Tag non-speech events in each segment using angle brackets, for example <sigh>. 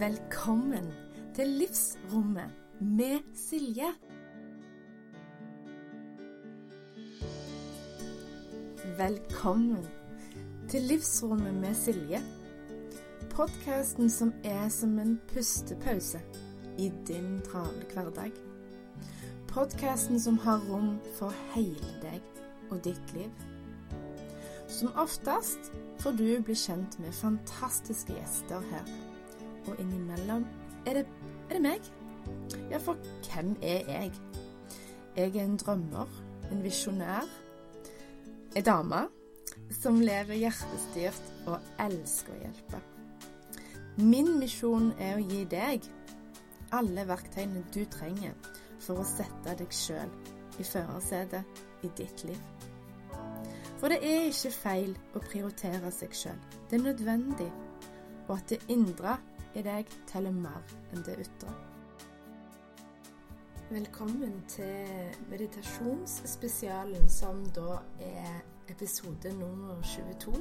Velkommen til Livsrommet med Silje. Velkommen til Livsrommet med Silje. Podkasten som er som en pustepause i din travle hverdag. Podkasten som har rom for hele deg og ditt liv. Som oftest får du bli kjent med fantastiske gjester her. Og innimellom er det, er det meg. Ja, for hvem er jeg? Jeg er en drømmer, en visjonær, ei dame som lever hjertestyrt og elsker å hjelpe. Min misjon er å gi deg alle verktøyene du trenger for å sette deg sjøl i førersetet i ditt liv. For det er ikke feil å prioritere seg sjøl. Det er nødvendig. Og at det indre i deg teller mer enn det ytre. Velkommen til meditasjonsspesialen, som da er episode nummer 22.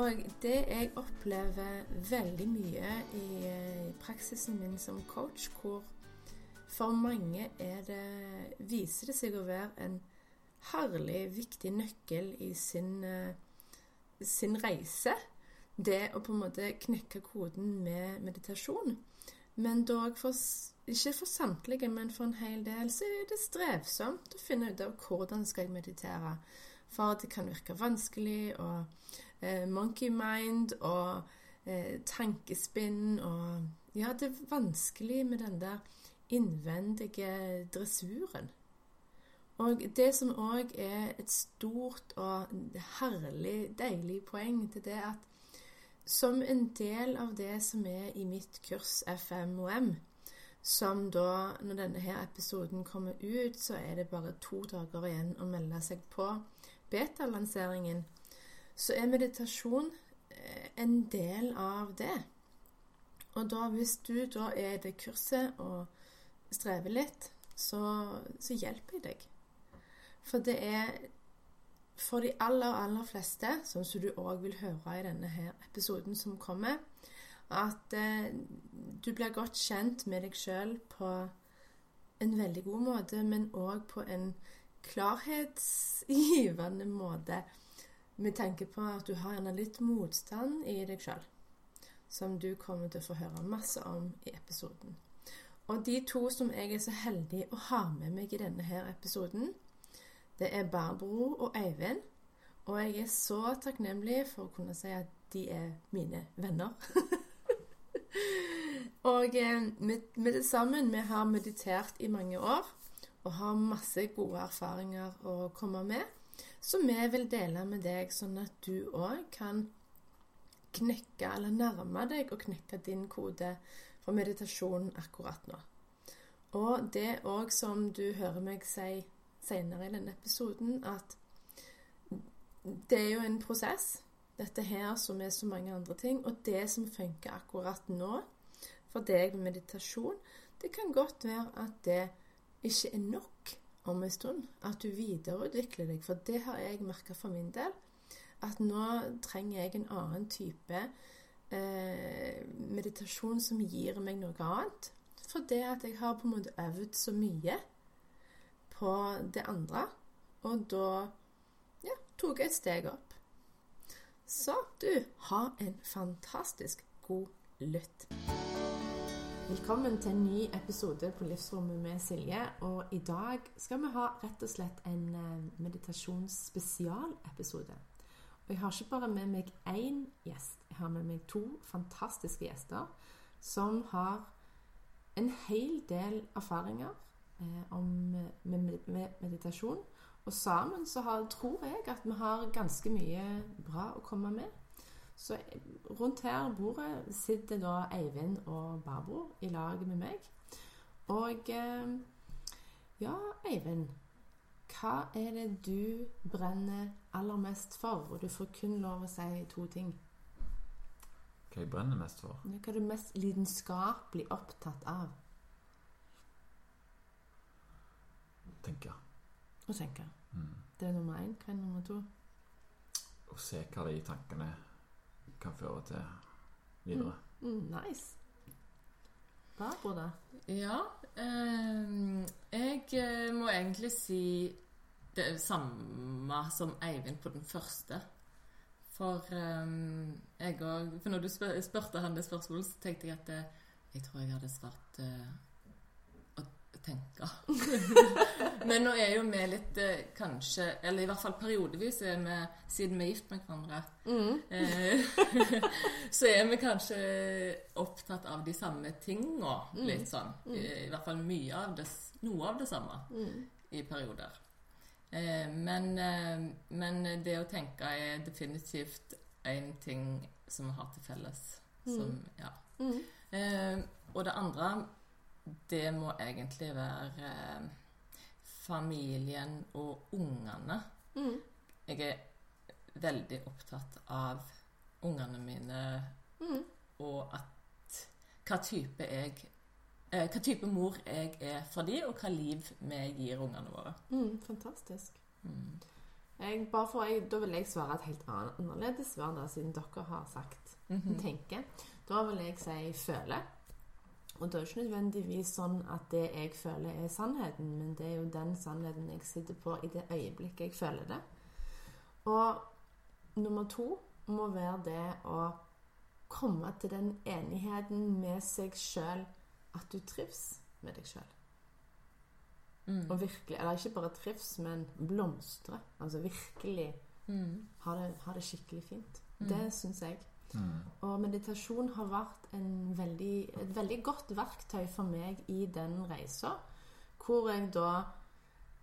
Og det jeg opplever veldig mye i praksisen min som coach, hvor for mange det, viser det seg å være en herlig, viktig nøkkel i sin, uh, sin reise. Det å på en måte knekke koden med meditasjon. Men dog for, ikke for samtlige, men for en hel del, så er det strevsomt å finne ut av hvordan skal jeg meditere. For det kan virke vanskelig, og eh, monkey mind og eh, tankespinn og Ja, det er vanskelig med den der innvendige dressuren. Og det som òg er et stort og herlig, deilig poeng til det at som en del av det som er i mitt kurs FMOM, som da, når denne her episoden kommer ut, så er det bare to dager igjen å melde seg på beta-lanseringen, så er meditasjon eh, en del av det. Og da, hvis du da er i det kurset og strever litt, så, så hjelper jeg deg. For det er for de aller, aller fleste, sånn som du òg vil høre i denne her episoden som kommer, at eh, du blir godt kjent med deg sjøl på en veldig god måte, men òg på en klarhetsgivende måte. Med tanke på at du har gjerne litt motstand i deg sjøl, som du kommer til å få høre masse om i episoden. Og de to som jeg er så heldig å ha med meg i denne her episoden, det er Barbro og Eivind. Og jeg er så takknemlig for å kunne si at de er mine venner. <laughs> og eh, med, med, det sammen vi har meditert i mange år og har masse gode erfaringer å komme med, som vi vil dele med deg, sånn at du òg kan knekke eller nærme deg og knekke din kode for meditasjon akkurat nå. Og det òg som du hører meg si senere i denne episoden at det er jo en prosess, dette her som er så mange andre ting. Og det som funker akkurat nå for deg med meditasjon, det kan godt være at det ikke er nok om en stund. At du videreutvikler deg. For det har jeg merka for min del. At nå trenger jeg en annen type eh, meditasjon som gir meg noe annet. For det at jeg har på en måte øvd så mye på det andre. Og da ja, tok jeg et steg opp. Så du, ha en fantastisk god lytt. Velkommen til en ny episode på Livsrommet med Silje. Og i dag skal vi ha rett og slett en eh, meditasjonsspesialepisode. Og jeg har ikke bare med meg én gjest, jeg har med meg to fantastiske gjester som har en hel del erfaringer om, med, med, meditasjon. Og sammen så har, tror jeg at vi har ganske mye bra å komme med. Så rundt her bordet sitter da Eivind og Barbro i lag med meg. Og eh, ja, Eivind. Hva er det du brenner aller mest for? Og du får kun lov å si to ting. Hva jeg brenner mest for? Hva er du mest lidenskapelig opptatt av? Tenke. Å tenke. Mm. Det er nummer én. Hva er nummer to? Å se hva de tankene kan føre til videre. Mm. Mm, nice. Barbro, da? Ja. Eh, jeg eh, må egentlig si det samme som Eivind på den første. For ehm, jeg òg For når du spør, spurte han det spørsmålet, så tenkte jeg at eh, jeg tror jeg hadde svart eh, å tenke. <laughs> Men nå er jo vi litt eh, kanskje Eller i hvert fall periodevis er vi, siden vi er gift med hverandre, mm. <laughs> så er vi kanskje opptatt av de samme tinga. Litt sånn. I, I hvert fall mye av det, noe av det samme i perioder. Eh, men, eh, men det å tenke er definitivt en ting som vi har til felles. Som, ja. Eh, og det andre, det må egentlig være eh, familien og ungene. Jeg er veldig opptatt av ungene mine og at hva type jeg eh, hva type mor jeg er for dem, og hva liv vi gir ungene våre. Mm, fantastisk. Jeg, bare for, jeg, da vil jeg svare et helt annerledes svar, da, siden dere har sagt tenker. Da vil jeg si føler. Og det er ikke nødvendigvis sånn at det jeg føler, er sannheten, men det er jo den sannheten jeg sitter på i det øyeblikket jeg føler det. Og nummer to må være det å komme til den enigheten med seg sjøl at du trives med deg sjøl. Og virkelig, eller ikke bare trives, men blomstre. Altså virkelig ha det, ha det skikkelig fint. Det syns jeg. Og meditasjon har vært en veldig, et veldig godt verktøy for meg i den reisa. Hvor jeg da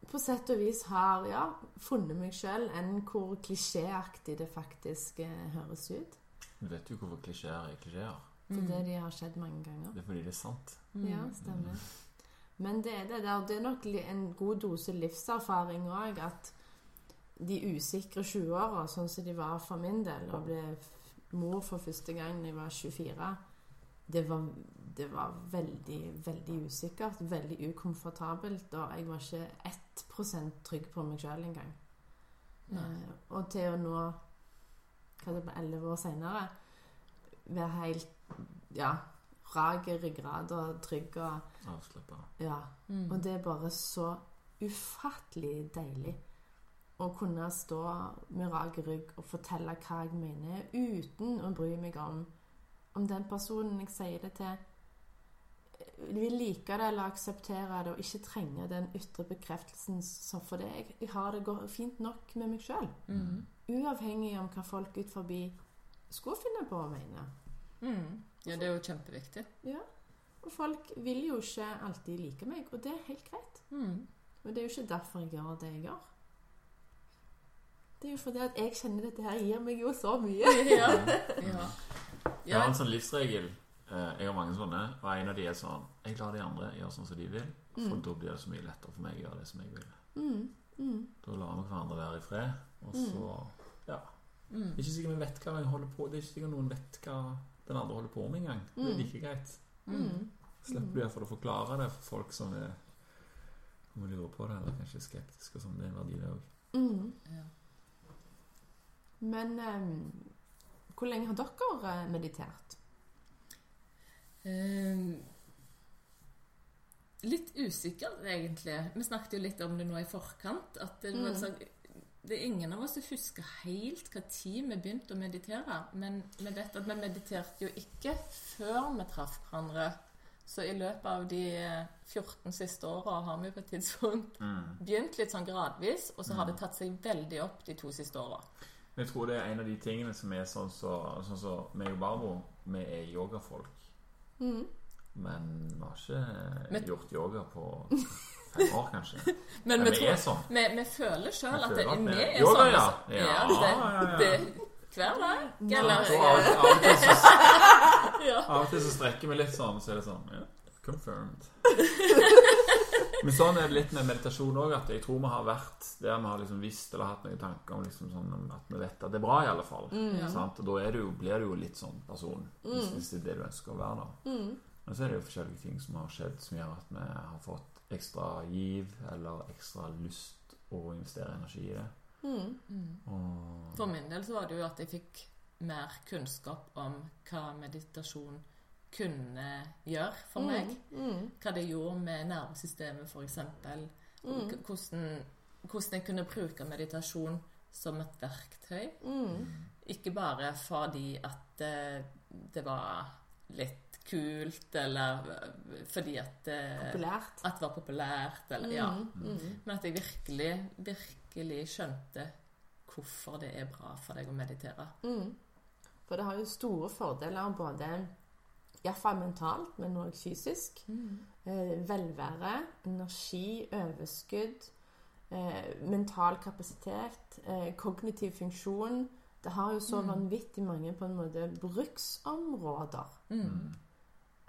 på sett og vis har ja, funnet meg sjøl, enn hvor klisjéaktig det faktisk eh, høres ut. Du vet jo hvorfor klisjeer er klisjeer. Fordi de har skjedd mange ganger. Det er fordi det er sant. Ja, stemmer. Men det er det der. Det er nok en god dose livserfaring òg at de usikre 20-åra, sånn som de var for min del, og ble mor for første gang da jeg var 24, det var, det var veldig, veldig usikkert. Veldig ukomfortabelt. Og jeg var ikke 1% trygg på meg sjøl engang. Eh, og til å nå hva det ble, 11 år seinere være helt ja, rak i ryggrad og trygg og Avslappa. ja. Og det er bare så ufattelig deilig å kunne stå med rak rygg og fortelle hva jeg mener, uten å bry meg om om den personen jeg sier det til, vil like det eller akseptere det og ikke trenge den ytre bekreftelsen som for det. Jeg, har det fint nok med meg sjøl. Uavhengig om hva folk ut forbi skulle finne på å mene. Mm. Ja, det er jo kjempeviktig. Ja. Og folk vil jo ikke alltid like meg, og det er helt greit. Mm. Og det er jo ikke derfor jeg gjør det jeg gjør. Det er jo fordi at jeg kjenner dette her gir meg jo så mye. Ja. <laughs> ja. Jeg har en sånn livsregel. eh, Jeg har mange sånne. Og en av de er sånn Jeg lar de andre gjøre sånn som de vil. For da blir det så mye lettere for meg å gjøre det som jeg vil. Mm, mm, Da lar vi hverandre være i fred. Og så Ja. Mm. Ikke sikkert vi vet hva jeg holder på Det er ikke sikkert noen vet hva den andre holder på med engang. Det er like greit. mm. Slipper du iallfall å forklare det for folk som er lurer på det, eller kanskje er skeptiske og sånn. Det er en verdi, det òg. Mm. Men ehm, hvor lenge har dere eh, meditert? Ehm, litt usikkert, egentlig. Vi snakket jo litt om det nå i forkant. At det, mm. sånn, det er ingen av oss som husker helt hva tid vi begynte å meditere. Men vi vet at vi mediterte jo ikke før vi traff hverandre. Så i løpet av de eh, 14 siste åra har vi på et tidspunkt begynt litt sånn gradvis, og så har det tatt seg veldig opp de to siste åra. Men jeg tror det er en av de tingene som er sånn så, sånn så meg og Barbro, vi er yogafolk. Men vi har ikke Men- gjort yoga på fem år, kanskje. <laughs> Men Men vi, tror, er sånn. vi, vi føler sjøl at at vi er Yoga, sånn. ja. altså. Ja, det, ja, ja. det, hver dag. Eller så, <laughs> av og til så strekker vi litt sånn, så er det sånn ja, Confirmed. <laughs> Men sånn er det litt med meditasjon òg, at jeg tror vi har vært der vi har liksom visst eller hatt noen tanker om liksom sånn at vi vet at det er bra, i alle fall. Sant? Og da er det jo, blir du jo litt sånn person, hvis, hvis det er det du ønsker å være. da. Men så er det jo forskjellige ting som har skjedd som gjør at vi har fått ekstra giv eller ekstra lyst å investere energi i det. Og For min del så var det jo at jeg fikk mer kunnskap om hva meditasjon kunne gjøre for Mm, meg. Mm. Hva det gjorde med nervesystemet, f.eks. Mm. Hvordan, hvordan jeg kunne bruke meditasjon som et verktøy. Mm. Ikke bare fordi at det, det var litt kult, eller eh, fordi at, det, Populært. at det var populært, eller ja. Mm. Mm. Men at jeg virkelig, virkelig skjønte hvorfor det er bra for deg å meditere. Mm. For det har jo store fordeler både Iallfall mentalt, men òg fysisk. Mm. velvære, energi, overskudd, eh, mental kapasitet, eh, kognitiv funksjon. Det har jo så Mm. vanvittig mange på en måte bruksområder. Mm.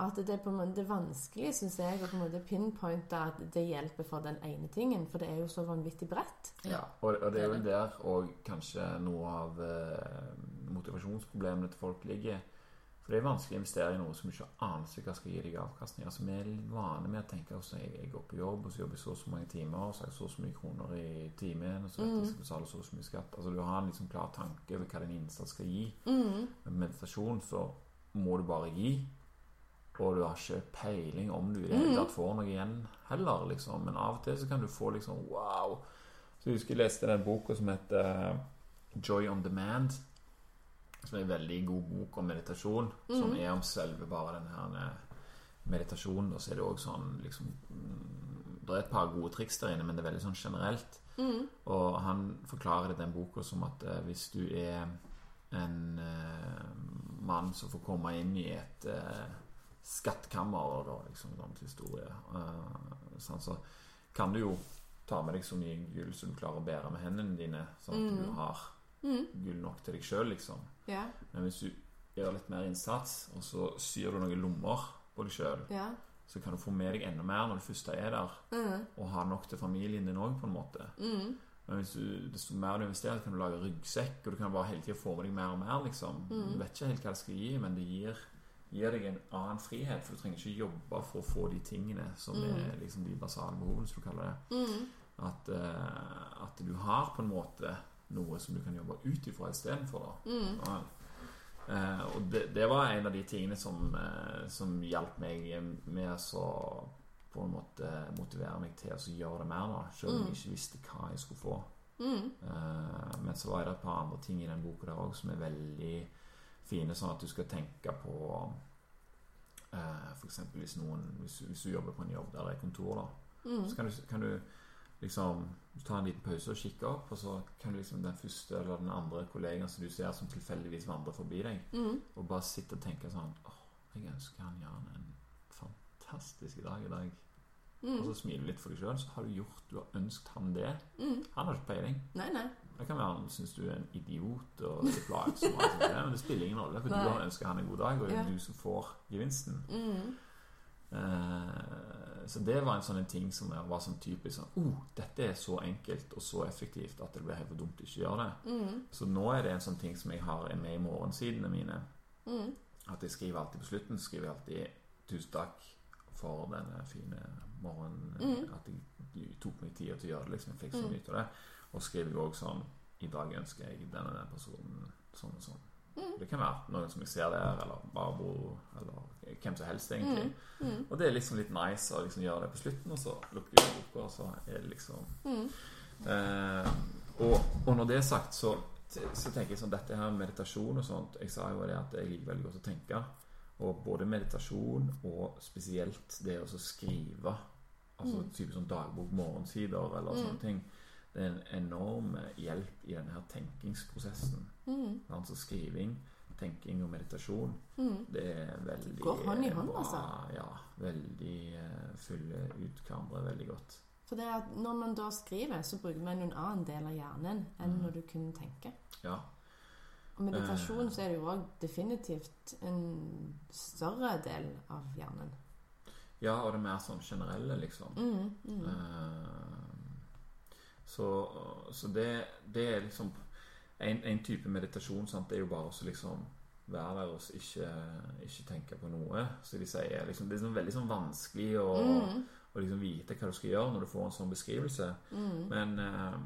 At det er på en måte det vanskelig, syns jeg, å på en måte pinpointe at det hjelper for den ene tingen. For det er jo så vanvittig bredt. Ja, og, og det er jo der og kanskje noe av eh, motivasjonsproblemene til folk ligger. For det er vanskelig å investere i noe som ikke aner hva skal gi deg avkastning. Altså Vi er vane med å tenke at jeg, jeg går på jobb, og så jobber jeg så og så mange timer, og så har jeg så og så mye kroner i timen, og så vet jeg skal betale så og så mye skatt. Altså Du har en liksom klar tanke over hva din innsats skal gi. Mm. Med meditasjon så må du bare gi. Og du har ikke peiling om du i det hele tatt får noe igjen heller, liksom. Men av og til så kan du få liksom wow. Så jeg husker jeg leste den boka som heter Joy on Demand. Som er en veldig god bok om meditasjon. Som er om selve bare den her eh, meditasjonen. Og så er det òg sånn liksom mm, Det er et par gode triks der inne, men det er veldig sånn generelt. Mm. Og han forklarer det i den boka som at uh, hvis du er en uh, mann som får komme inn i et uh, skattkammer, da liksom sånn historie, sånn, så kan du jo ta med deg så mye gull som du klarer å bære med hendene dine, sånn at du har Mm. gull nok til deg sjøl, liksom. Ja. Men hvis du gjør litt mer innsats, og så syr du noen lommer på deg sjøl, ja. så kan du få med deg enda mer når du først er der, Mm. og ha nok til familien din òg, på en måte. Mm. Men hvis du, desto mer du investerer, kan du lage ryggsekk, og du kan bare hele tida få med deg mer og mer. liksom. Du vet ikke helt hva det skal gi, men det gir, gir deg en annen frihet. For du trenger ikke jobbe for å få de tingene som er liksom de basale behovene, som du kaller det. Mm. At, uh, at du har på en måte noe som du kan jobbe ut ifra istedenfor. Mm. Ja. Eh, og det, det var en av de tingene som, eh, som hjalp meg med å på en måte motivere meg til å gjøre det mer, da, selv om jeg ikke visste hva jeg skulle få. Mm. Eh, men så var det et par andre ting i den boka der òg som er veldig fine, sånn at du skal tenke på uh, F.eks. Hvis, noen, hvis, hvis du jobber på en jobb der det er kontor, da, Mm. så kan du, kan du liksom ta en liten pause og kikke opp, og så kan du liksom den første eller den andre kollegaen som du ser som tilfeldigvis vandrer forbi deg, Mm. og bare sitte og tenke sånn Åh, jeg ønsker han Jan en fantastisk dag i dag. Og så smiler du litt for deg sjøl, så har du gjort Du har ønsket han det. Mm. Han har ikke peiling. Nei, nei. Det kan være han syns du er en idiot og plagsom, og alt men det spiller ingen rolle, for Nei. du har ønska han en god dag, og det er Ja. du som får gevinsten. Mm. Eh, så det var en sånn ting som var sånn typisk sånn oh, dette er så enkelt og så effektivt at det blir helt dumt å ikke gjøre det. Mm. Så nå er det en sånn ting som jeg har med i morgensidene mine. Mm. At jeg skriver alltid på slutten skriver jeg alltid 'tusen takk for denne fine morgenen'. Mm. At jeg tok meg tid til å gjøre det. liksom Jeg fikk så mye ut av det. Og skriver jeg òg sånn 'I dag ønsker jeg denne den personen sånn og sånn'. Mm. Det kan være noen som jeg ser der, eller Barbro, eller hvem som helst, egentlig. Mm. Og det er liksom litt nice å liksom gjøre det på slutten, og så lukker jeg boka, og så er det liksom Mm. Eh, og, og når det er sagt, så, så tenker jeg sånn Dette her med meditasjon og sånt Jeg sa jo det at jeg liker veldig godt å tenke. Og både meditasjon og spesielt det å skrive, altså type sånn dagbok, morgensider eller sånne ting, det er en enorm hjelp i denne her tenkingsprosessen. Mm. Altså skriving, tenking og meditasjon. Mm. Det er veldig Går hånd i hånd, bra. altså. Ja, veldig uh, fyller ut hverandre veldig godt. For det at når man da skriver, så bruker man en annen del av hjernen enn når du kun tenker. Ja. Og meditasjon Eh. så er det jo òg definitivt en større del av hjernen. ja, og det er mer sånn generelle, liksom. Mm. Mm. Eh, så så det, det er liksom en, en type meditasjon sant? Det er jo bare å liksom være der og ikke, ikke tenke på noe. Så de sier liksom, Det er liksom veldig sånn vanskelig å, Mm. å liksom vite hva du skal gjøre når du får en sånn beskrivelse. Mm. Men øh,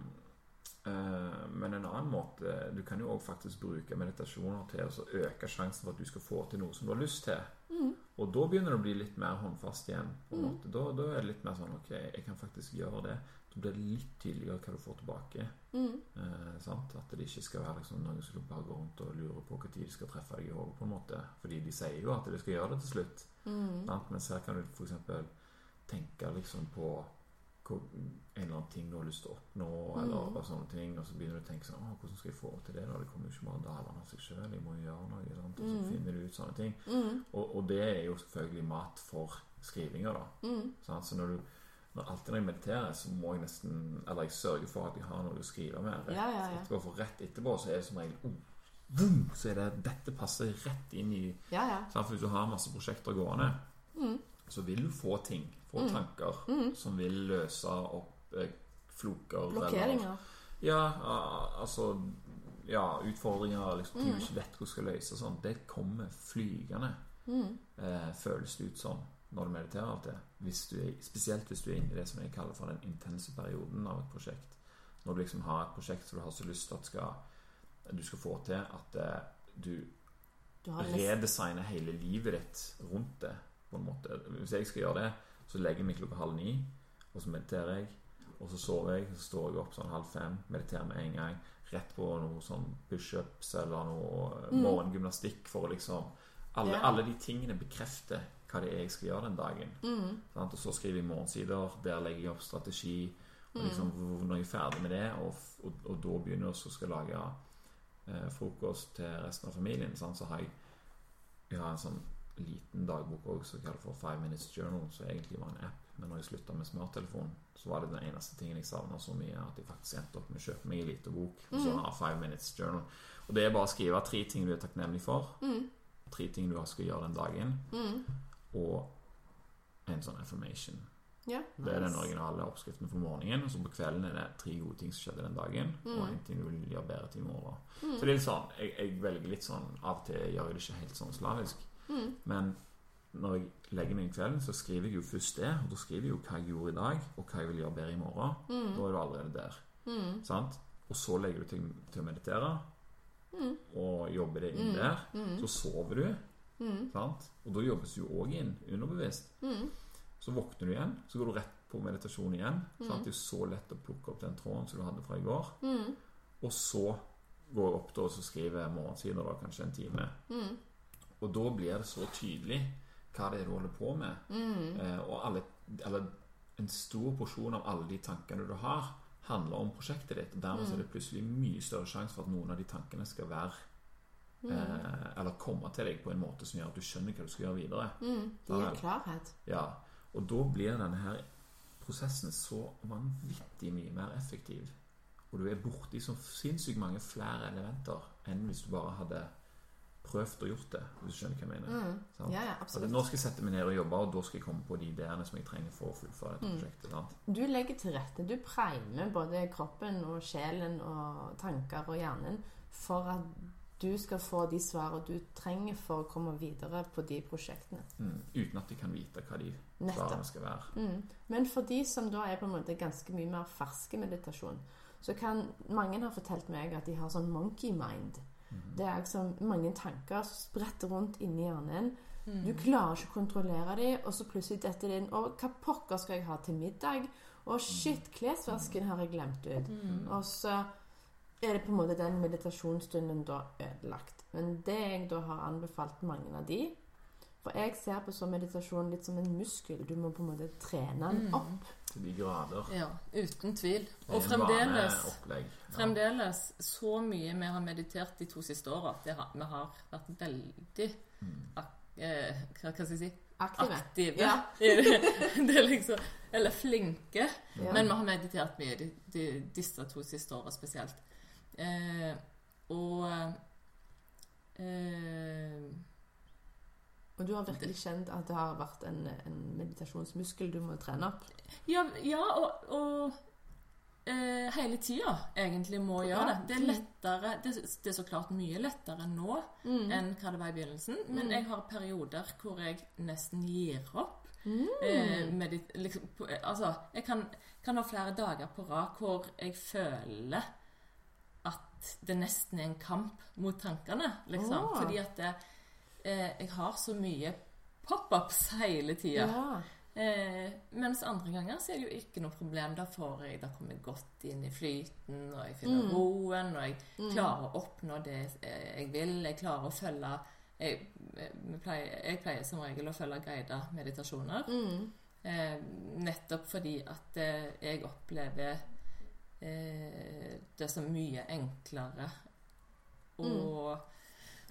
øh, men en annen måte Du kan jo òg faktisk bruke meditasjoner til å øke sjansen for at du skal få til noe som du har lyst til. Mm. Og da begynner det å bli litt mer håndfast igjen. Mm. Da, da er det litt mer sånn Ok, jeg kan faktisk gjøre det. Da blir det litt tydeligere hva du får tilbake. Mm. Eh, sant? At det ikke skal være liksom, noen som bare går rundt og lurer på når de skal treffe deg i hodet. på en måte. Fordi de sier jo at de skal gjøre det til slutt. Mm. Mens her kan du f.eks. tenke liksom på en eller annen ting du har lyst til å oppnå, eller Mm. sånne ting, og så begynner du å tenke sånn hvordan skal jeg få til det? da? Det kommer jo ikke bare dalende av seg sjøl. Jeg må gjøre noe. Sant? Og så Mm. finner du ut sånne ting. Mm. Og, og det er jo selvfølgelig mat for skrivinga, da. Mm. Sant? Så når du alltid når jeg mediterer, så må jeg nesten Eller jeg sørger for at jeg har noe å skrive med. Rett, Ja, ja, ja. etterpå, for rett etterpå så er det som regel oh, boom, Så er det Dette passer rett inn i Ja, ja. For Hvis du har masse prosjekter gående, Mm. så vil du få ting, få Mm. tanker, Mm. som vil løse opp eh, floker eller Blokkeringer. Ja, ah, altså Ja, utfordringer, liksom, ting Mm. du ikke vet hvordan du skal løse. Sånn. Det kommer flygende, Mm. eh, føles det ut som når du mediterer av det. Hvis du er, spesielt hvis du er inne i det som jeg kaller for den intense perioden av et prosjekt. Når du liksom har et prosjekt som du har så lyst til at skal, du skal få til, at eh, du Du har redesigner hele livet ditt rundt det. på en måte. Hvis jeg skal gjøre det, så legger jeg meg klokka halv ni, og så mediterer jeg. Og så sover jeg, så står jeg opp sånn halv fem, mediterer med en gang. Rett på noe sånn pushups eller noe eh, Mm. morgengymnastikk for å liksom alle, Ja. alle de tingene bekrefter hva det er jeg skal gjøre den dagen. mm. Og så skriver jeg morgensider. Der legger jeg opp strategi. Og Mm. liksom, når jeg er ferdig med det, og, og, og da begynner jeg også skal lage eh, frokost til resten av familien, sant? så har jeg, jeg har en sånn liten dagbok også, som jeg kaller for Five Minutes Journal, som egentlig var en app. Men når jeg slutta med smarttelefon, så var det den eneste tingen jeg savna så mye, at jeg faktisk endte opp med å kjøpe meg en liten bok Og Mm. har Five Minutes Journal. Og det er bare å skrive tre ting du er takknemlig for, Mm. tre ting du skal gjøre den dagen, Mm. Og en sånn affirmation. Ja. Det er den nice. originale oppskriften for morgenen. Og så på kvelden er det tre gode ting som skjedde den dagen, og Mm. en ting du vil gjøre bedre til i morgen. Mm. Så det er litt sånn, jeg, jeg velger litt sånn Av og til gjør jeg det ikke helt sånn slavisk. Mm. Men når jeg legger meg i kvelden, så skriver jeg jo først det. Og da skriver jeg jo hva jeg gjorde i dag, og hva jeg vil gjøre bedre i morgen. Mm. Da er du allerede der. Mm. sant? Og så legger du til, til å meditere Mm. og jobber det inn der. Så sover du, Mm. og da jobbes jo òg inn underbevisst. Mm. Så våkner du igjen, så går du rett på meditasjon igjen. Mm. Det er jo så lett å plukke opp den tråden som du hadde fra i går. Mm. Og så går jeg opp da og så skriver jeg morgensider, da, kanskje en time. Mm. Og da blir det så tydelig hva det er du holder på med. Mm. Eh, og alle, alle, en stor porsjon av alle de tankene du har, handler om prosjektet ditt. Og dermed så er det plutselig mye større sjanse for at noen av de tankene skal være Mm. eh, Eller komme til deg på en måte som gjør at du skjønner hva du skal gjøre videre. Mm. Det gir klarhet. Ja, Og da blir denne her prosessen så vanvittig mye mer effektiv. Og du er borti så sinnssykt mange flere elementer enn hvis du bare hadde prøvd å gjort det. Hvis du skjønner hva jeg mener. Mm. Ja, ja, Altså, nå skal jeg sette meg ned og jobbe, og da skal jeg komme på de ideene som jeg trenger for å fullføre dette Mm. prosjektet. Sant? Du legger til rette. Du primer både kroppen og sjelen og tanker og hjernen for at du skal få de svarene du trenger for å komme videre på de prosjektene. Mm. Uten at de kan vite hva de Nettopp. svarene skal være. Mm. Men for de som da er på en måte ganske mye mer ferske meditasjon, så kan mange har fortalt meg at de har sånn monkey mind. Mm. Det er liksom mange tanker som spretter rundt inni hjernen. Mm. Du klarer ikke å kontrollere dem, og så plutselig detter det inn Og hva pokker skal jeg ha til middag? Og shit, klesvasken har jeg glemt ut. Mm. Og så er det på en måte den meditasjonsstunden da ødelagt. Men det jeg da har anbefalt mange av de For jeg ser på sånn meditasjon litt som en muskel. Du må på en måte trene den Mm. opp. Til de grader. Ja, uten tvil. Og fremdeles. Ja. fremdeles så mye vi har meditert de to siste åra. Vi har vært veldig Mm. ak- eh, hva skal jeg si Aktive. aktive. Ja. <laughs> det er liksom, eller flinke. Ja. Men vi har meditert mye de, de, disse to siste åra spesielt. Eh, og eh, Og du har virkelig kjent at det har vært en, en meditasjonsmuskel du må trene opp? Ja, ja og, og eh, hele tida egentlig må gjøre det. Det er lettere det, det er så klart mye lettere nå Mm. enn hva det var i begynnelsen. Men Mm. jeg har perioder hvor jeg nesten gir opp. Mm. Eh, medit liksom, eh, altså, jeg kan, kan ha flere dager på rad hvor jeg føler at det nesten er en kamp mot tankene. Liksom. Oh. Fordi at det, eh, jeg har så mye pop-ups hele tida. Ja. Eh, mens andre ganger så er det jo ikke noe problem. Da får jeg, da kommer jeg godt inn i flyten, og jeg finner Mm. roen, og jeg Mm. klarer å oppnå det eh, jeg vil. Jeg klarer å følge Jeg, jeg, pleier, jeg pleier som regel å følge guida meditasjoner. Mm. Eh, nettopp fordi at eh, jeg opplever eh, det så mye enklere å,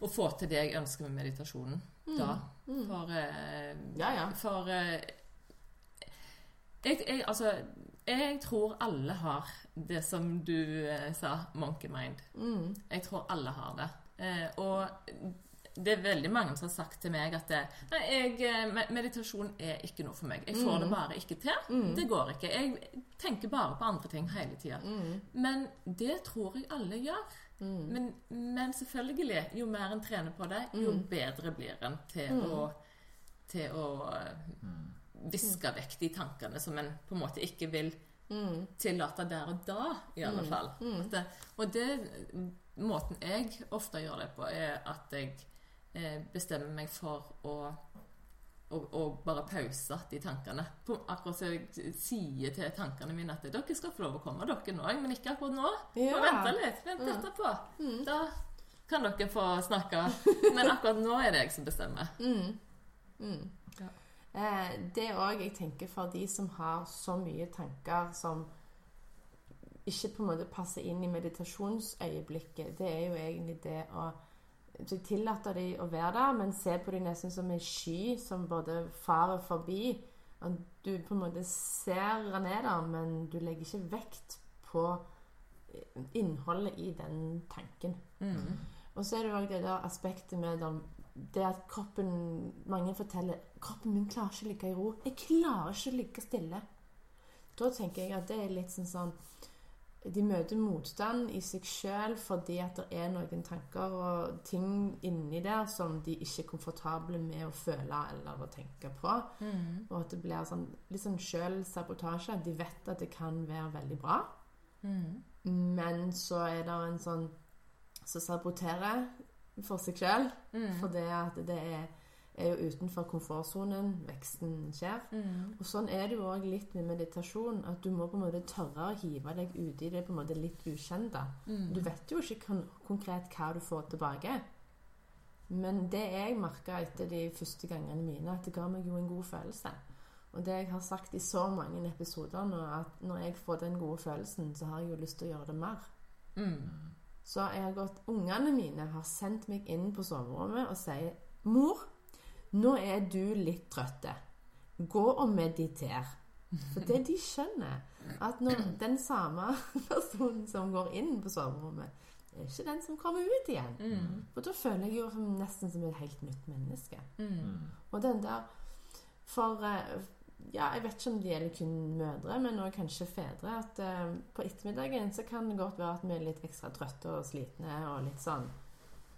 å få til det jeg ønsker med meditasjonen da. Mm. For, eh, Ja, ja. for eh, jeg, jeg, altså, jeg tror alle har det som du eh, sa, monkey mind. Mm. Jeg tror alle har det. Eh, og det er veldig mange som har sagt til meg at det, nei, jeg, eh, meditasjon er ikke noe for meg. Jeg får det bare ikke til. Mm. Det går ikke. Jeg tenker bare på andre ting hele tida. Mm. Men det tror jeg alle gjør. Mm. Men, men selvfølgelig, jo mer en trener på det, jo Mm. bedre blir en til Mm. å til å viske vekk de tankene som en på en måte ikke vil Mm. tillate der og da, i alle Mm. fall. Mm. At det, og det måten jeg ofte gjør det på, er at jeg bestemmer meg for å å, å bare pause de tankene. På, akkurat som jeg sier til tankene mine at dere skal få lov å komme, dere nå, men ikke akkurat nå. Ja. Må vente litt. Vent Mm. etterpå. Mm. Da kan dere få snakke. <laughs> Men akkurat nå er det jeg som bestemmer. Mm. Mm. Ja. Eh, det òg jeg tenker for de som har så mye tanker som ikke på en måte passer inn i meditasjonsøyeblikket. Det er jo egentlig det å så jeg tillater de å være der, men ser på de nesten som en sky som både farer forbi. At du på en måte ser ned der, men du legger ikke vekt på innholdet i den tanken. Mm. Og så er det òg det der aspektet med dem, det at kroppen Mange forteller 'Kroppen min klarer ikke å ligge i ro'. 'Jeg klarer ikke å ligge stille'. Da tenker jeg at det er litt sånn sånn De møter motstand i seg sjøl fordi at det er noen tanker og ting inni der som de ikke er komfortable med å føle eller å tenke på. Mm. Og at det blir sånn, litt sånn sjølsabotasje. De vet at det kan være veldig bra. Mm. Men så er det en sånn som saboterer for seg sjøl. Mm. For det at det er, er jo utenfor komfortsonen veksten skjer. Mm. Og sånn er det jo òg litt med meditasjon. At du må på en måte tørre å hive deg uti det på en måte litt ukjente. Mm. Du vet jo ikke kon konkret hva du får tilbake. Men det jeg merka etter de første gangene mine, at det ga meg jo en god følelse. Og det jeg har sagt i så mange episoder nå, at når jeg får den gode følelsen, så har jeg jo lyst til å gjøre det mer. Mm. Så jeg har gått Ungene mine har sendt meg inn på soverommet og sier 'Mor, nå er du litt trøtte. Gå og mediter.' For det de skjønner, at når den samme <laughs> personen som går inn på soverommet, er ikke den som kommer ut igjen. Mm. For da føler jeg jo nesten som et helt nytt menneske. Mm. Og den der For eh, ja, jeg vet ikke om det gjelder kun mødre, men også kanskje fedre. At uh, på ettermiddagen så kan det godt være at vi er litt ekstra trøtte og slitne og litt sånn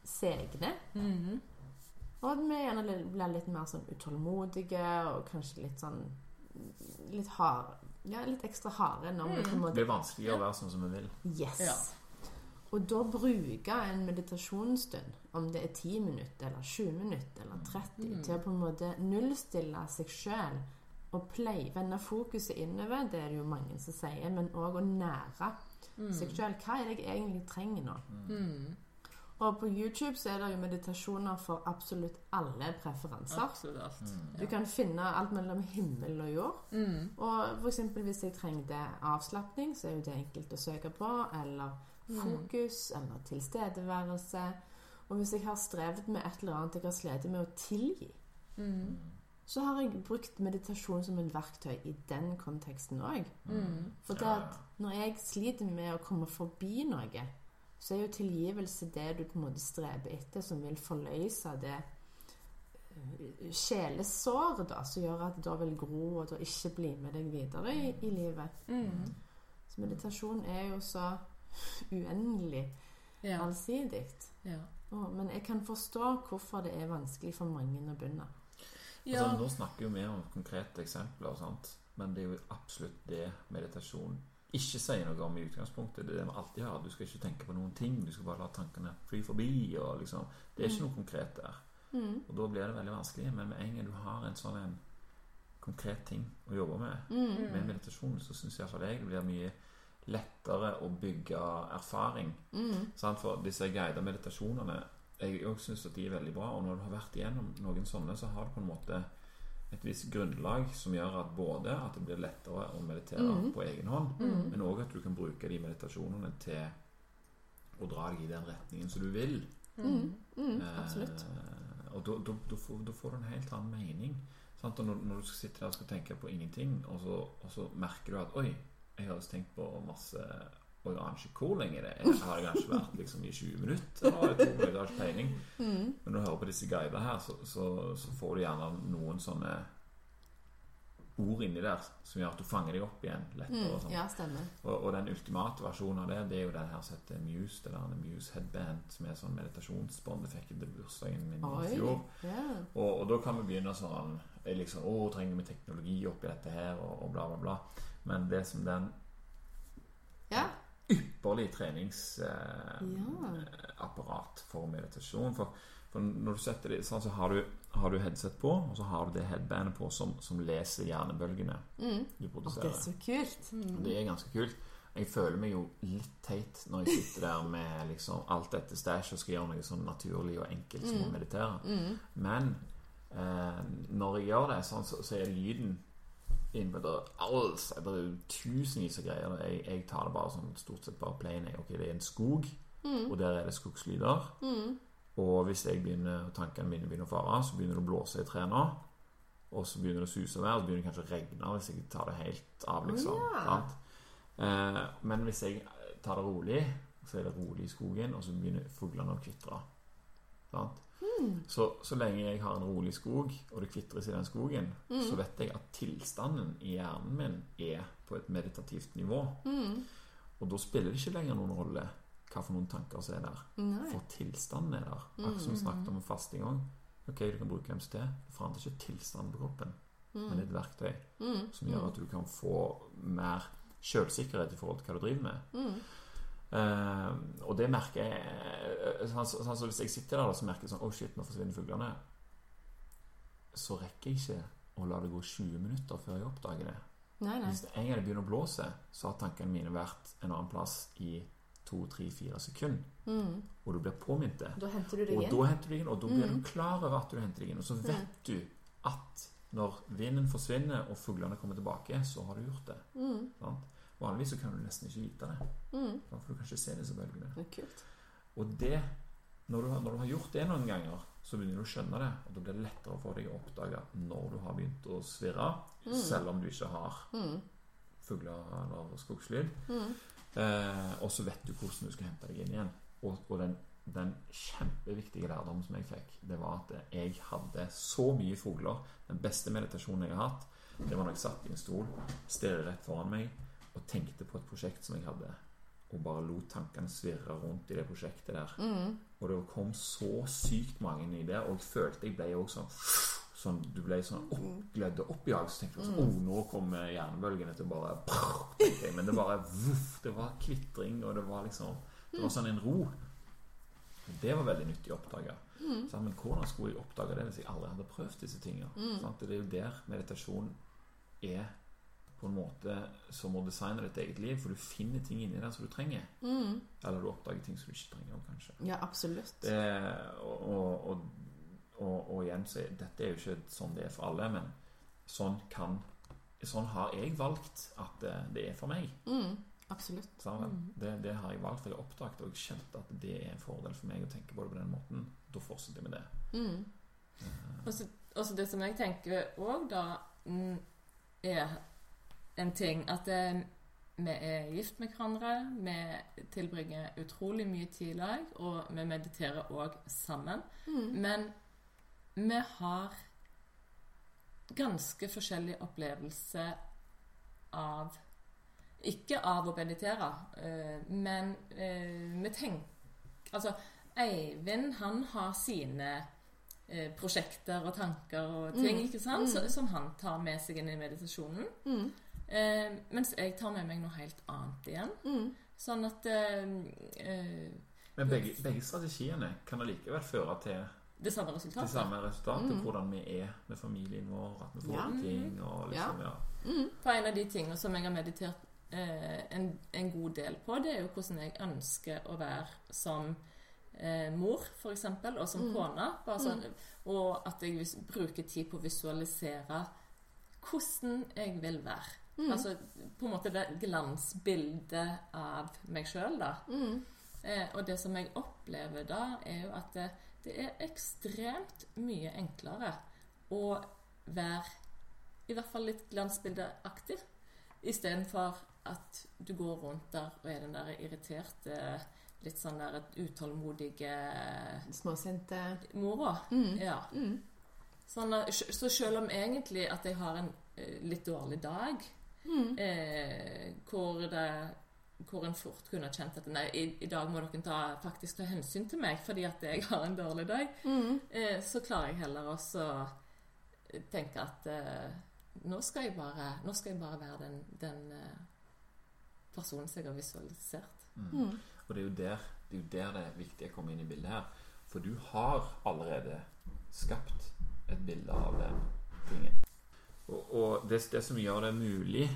segne. Mm. Og at vi gjerne blir litt mer sånn utålmodige og kanskje litt sånn Litt hard Ja, litt ekstra harde når vi Mm. på en Det blir vanskelig å være sånn som vi vil. Yes. Ja. Og da bruke en meditasjonsstund, om det er 10 minutter eller 20 minutter eller 30, Mm. til å på en måte nullstille seg sjøl og play, vende fokuset innover, det er det jo mange som sier, men òg å nære seg sjøl. Hva er det jeg egentlig trenger nå? Mm. Og på YouTube så er det jo meditasjoner for absolutt alle preferanser. Absolutt alt. Du kan finne alt mellom himmel og jord. Mm. Og for eksempel hvis jeg trengte avslapning, så er jo det enkelt å søke på. Eller fokus, eller tilstedeværelse. Og hvis jeg har strevd med et eller annet jeg har slitt med å tilgi, Mm. så har jeg brukt meditasjon som et verktøy i den konteksten òg. Mm. For det at når jeg sliter med å komme forbi noe, så er jo tilgivelse det du på en måte streber etter, som vil forløse det eh, sjelesåret da, som gjør at det da vil gro og da ikke bli med deg videre i, i livet. Mm. Så meditasjon er jo så uendelig Ja. allsidig. Ja. Oh, men jeg kan forstå hvorfor det er vanskelig for mange å begynne. ja. Altså, nå snakker vi om konkrete eksempler, og sånt, men det er jo absolutt det meditasjon ikke sier noe om i utgangspunktet. Det er det vi alltid har. Du skal ikke tenke på noen ting. Du skal bare la tankene fly forbi. Liksom, det er ikke noe konkret der. Mm. Og da blir det veldig vanskelig. Men med en gang du har en sånn en konkret ting å jobbe med Mm. med meditasjon, så syns iallfall jeg det blir mye lettere å bygge erfaring. Mm. For disse guida meditasjonene Jeg òg syns at de er veldig bra. Og når du har vært igjennom noen sånne, så har du på en måte et visst grunnlag som gjør at både at det blir lettere å meditere mm. på egen hånd, Mm. men òg at du kan bruke de meditasjonene til å dra deg i den retningen som du vil. Mm. Mm. Eh, Absolutt. og da, da, da, får, da får du en helt annen mening. Sant? Og når, når du sitter der og skal tenke på ingenting, og så, og så merker du at Oi, jeg har tenkt på masse Og jeg aner ikke hvor lenge det er. Har det kanskje vært liksom i 20 minutter? Eller to minutter? Jeg har ikke peiling. Mm. Men når du hører på disse guidene her, så, så, så får du gjerne noen sånne ord inni der som gjør at du fanger deg opp igjen lettere. Mm. sånn. Ja, stemmer. Og, og den ultimate versjonen av det Det er jo den her som heter Muse. Det der Muse Headband, som er sånn meditasjonsbånd. Det fikk jeg til bursdagen min i fjor. Yeah. Og, og da kan vi begynne sånn jeg liksom, Å, trenger vi teknologi oppi dette her? Og, og bla, bla, bla. Men det som den. Ypperlig treningsapparat eh, apparat for meditasjon. For, for når du setter det sånn, så har du, har du headset på, og så har du det headbandet på som, som leser hjernebølgene Mm. du Å, det er så kult. Det er ganske kult. Jeg føler meg jo litt teit når jeg sitter der med liksom alt dette stæsjet og skal gjøre noe sånn naturlig og enkelt som å Mm. meditere. Mm. Men eh, når jeg gjør det, sånn, så, så er lyden er alls, det er jo tusenvis av greier. Jeg, jeg tar det bare sånn stort sett bare plain. Ok, det er en skog, Mm. og der er det skogslyder. Mm. Og hvis jeg begynner, tankene mine begynner å fare, så begynner det å blåse i trærne. Og så begynner det å suse vær, og så begynner det kanskje å regne hvis jeg tar det helt av. liksom Ja. sant? Eh, Men hvis jeg tar det rolig, så er det rolig i skogen, og så begynner fuglene å kvitre. Sant? Mm. Så, så lenge jeg har en rolig skog, og det kvitres i den skogen, Mm. så vet jeg at tilstanden i hjernen min er på et meditativt nivå. Mm. Og da spiller det ikke lenger noen rolle hva for noen tanker som er der. Nei. For tilstanden er der. Akkurat som vi snakket om fast i gang Ok, du kan bruke MCT. Det forandrer ikke tilstanden på kroppen, men det er et verktøy Mm. som gjør at du kan få mer selvsikkerhet i forhold til hva du driver med. Mm. Eh, og det merker jeg eh, sånn, så- sånn, så Hvis jeg sitter der og så merker jeg sånn Å, shit, nå forsvinner fuglene. Så rekker jeg ikke å la det gå 20 minutter før jeg oppdager det. Nei, nei. Hvis det en gang det begynner å blåse, så har tankene mine vært en annen plass i to, tre, fire sekunder. Mm. Og du blir påminnet det. Da henter du deg Og da henter du inn, og da blir Mm. du klar over at du henter deg inn. Og så vet du at når vinden forsvinner og fuglene kommer tilbake, så har du gjort det. Vanligvis så kan du nesten ikke vite det, Mm. for du kan ikke se disse bølgene. Det er kult. Og det, når du, har, når du har gjort det noen ganger, så begynner du å skjønne det. Og da blir det lettere for deg å oppdage når du har begynt å svirre, Mm. selv om du ikke har Mm. fugler eller skogslyd. Mm. Eh, og så vet du hvordan du skal hente deg inn igjen. Og, og den, den kjempeviktige lærdommen som jeg fikk, det var at jeg hadde så mye fugler. Den beste meditasjonen jeg har hatt, det var når jeg satt i en stol, stirret rett foran meg og tenkte på et prosjekt som jeg hadde. Og bare lot tankene svirre rundt i det prosjektet der. Mm. Og det kom så sykt mange i det, og jeg følte jeg ble også sånn Sånn, du ble sånn oppglødd og oppjaget. Så tenkte jeg sånn, oh, nå kommer hjernebølgene til å bare tenkte. Men det bare voff, Det var kvitring, og det var liksom Det var sånn en ro. Og Det var veldig nyttig å oppdage. Så, men hvordan skulle jeg oppdage det hvis jeg aldri hadde prøvd disse tingene? Sant? Det er jo der meditasjon er på en måte som å designe ditt eget liv, for du finner ting inni deg som du trenger. Mm. Eller du oppdager ting som du ikke trenger, kanskje. Ja, absolutt. Det, og, og, og, og, og igjen så er- Dette er jo ikke sånn det er for alle, men sånn kan Sånn har jeg valgt at det, det er for meg. Mm. Absolutt. Sammen. Det, det har jeg valgt, for jeg har oppdaget og kjent at det er en fordel for meg å tenke på det på den måten. Da fortsetter jeg med det. Mm. Uh. så og så det som jeg tenker òg, da, mm, er en ting at det, vi er gift med hverandre. Vi tilbringer utrolig mye tid i lag, og vi mediterer òg sammen. Mm. Men vi har ganske forskjellig opplevelse av Ikke av å meditere, eh, men eh, vi tenker Altså, Eivind, han har sine eh, prosjekter og tanker og ting, Mm. ikke sant? Så, Mm. som han tar med seg inn i meditasjonen. Mm. Eh, mens jeg tar med meg noe helt annet igjen. Mm. Sånn at eh, eh, Men begge, begge strategiene kan allikevel føre til det samme det resultatet. samme resultatet. Mm. Hvordan vi er med familien vår, at vi får Ja. ting og liksom, ja. Mm. For en av de tingene som jeg har meditert eh, en, en god del på, det er jo hvordan jeg ønsker å være som eh, mor, f.eks., og som Mm. kone. Bare sånn, Og at jeg vis, bruker tid på å visualisere hvordan jeg vil være. Mm. Altså på en måte det glansbildet av meg sjøl, da. Mm. Eh, og det som jeg opplever da, er jo at det, det er ekstremt mye enklere å være i hvert fall litt glansbildeaktig, istedenfor at du går rundt der og er den der irriterte, litt sånn der utålmodige Småsinte. mora. Mm. Ja. Mm. Sånn, så selv om egentlig at jeg har en eh, litt dårlig dag, Mm. eh, hvor, det, hvor en fort kunne kjent at nei, i, i dag må dere ta, faktisk ta hensyn til meg fordi at jeg har en dårlig dag, Mm. eh, så klarer jeg heller også å tenke at eh, nå, skal jeg bare, nå skal jeg bare være den, den eh, personen som jeg har visualisert. Mm. Og det er, jo der, det er jo der det er viktig å komme inn i bildet her. For du har allerede skapt et bilde av den tingen. Og, og det, det som gjør det mulig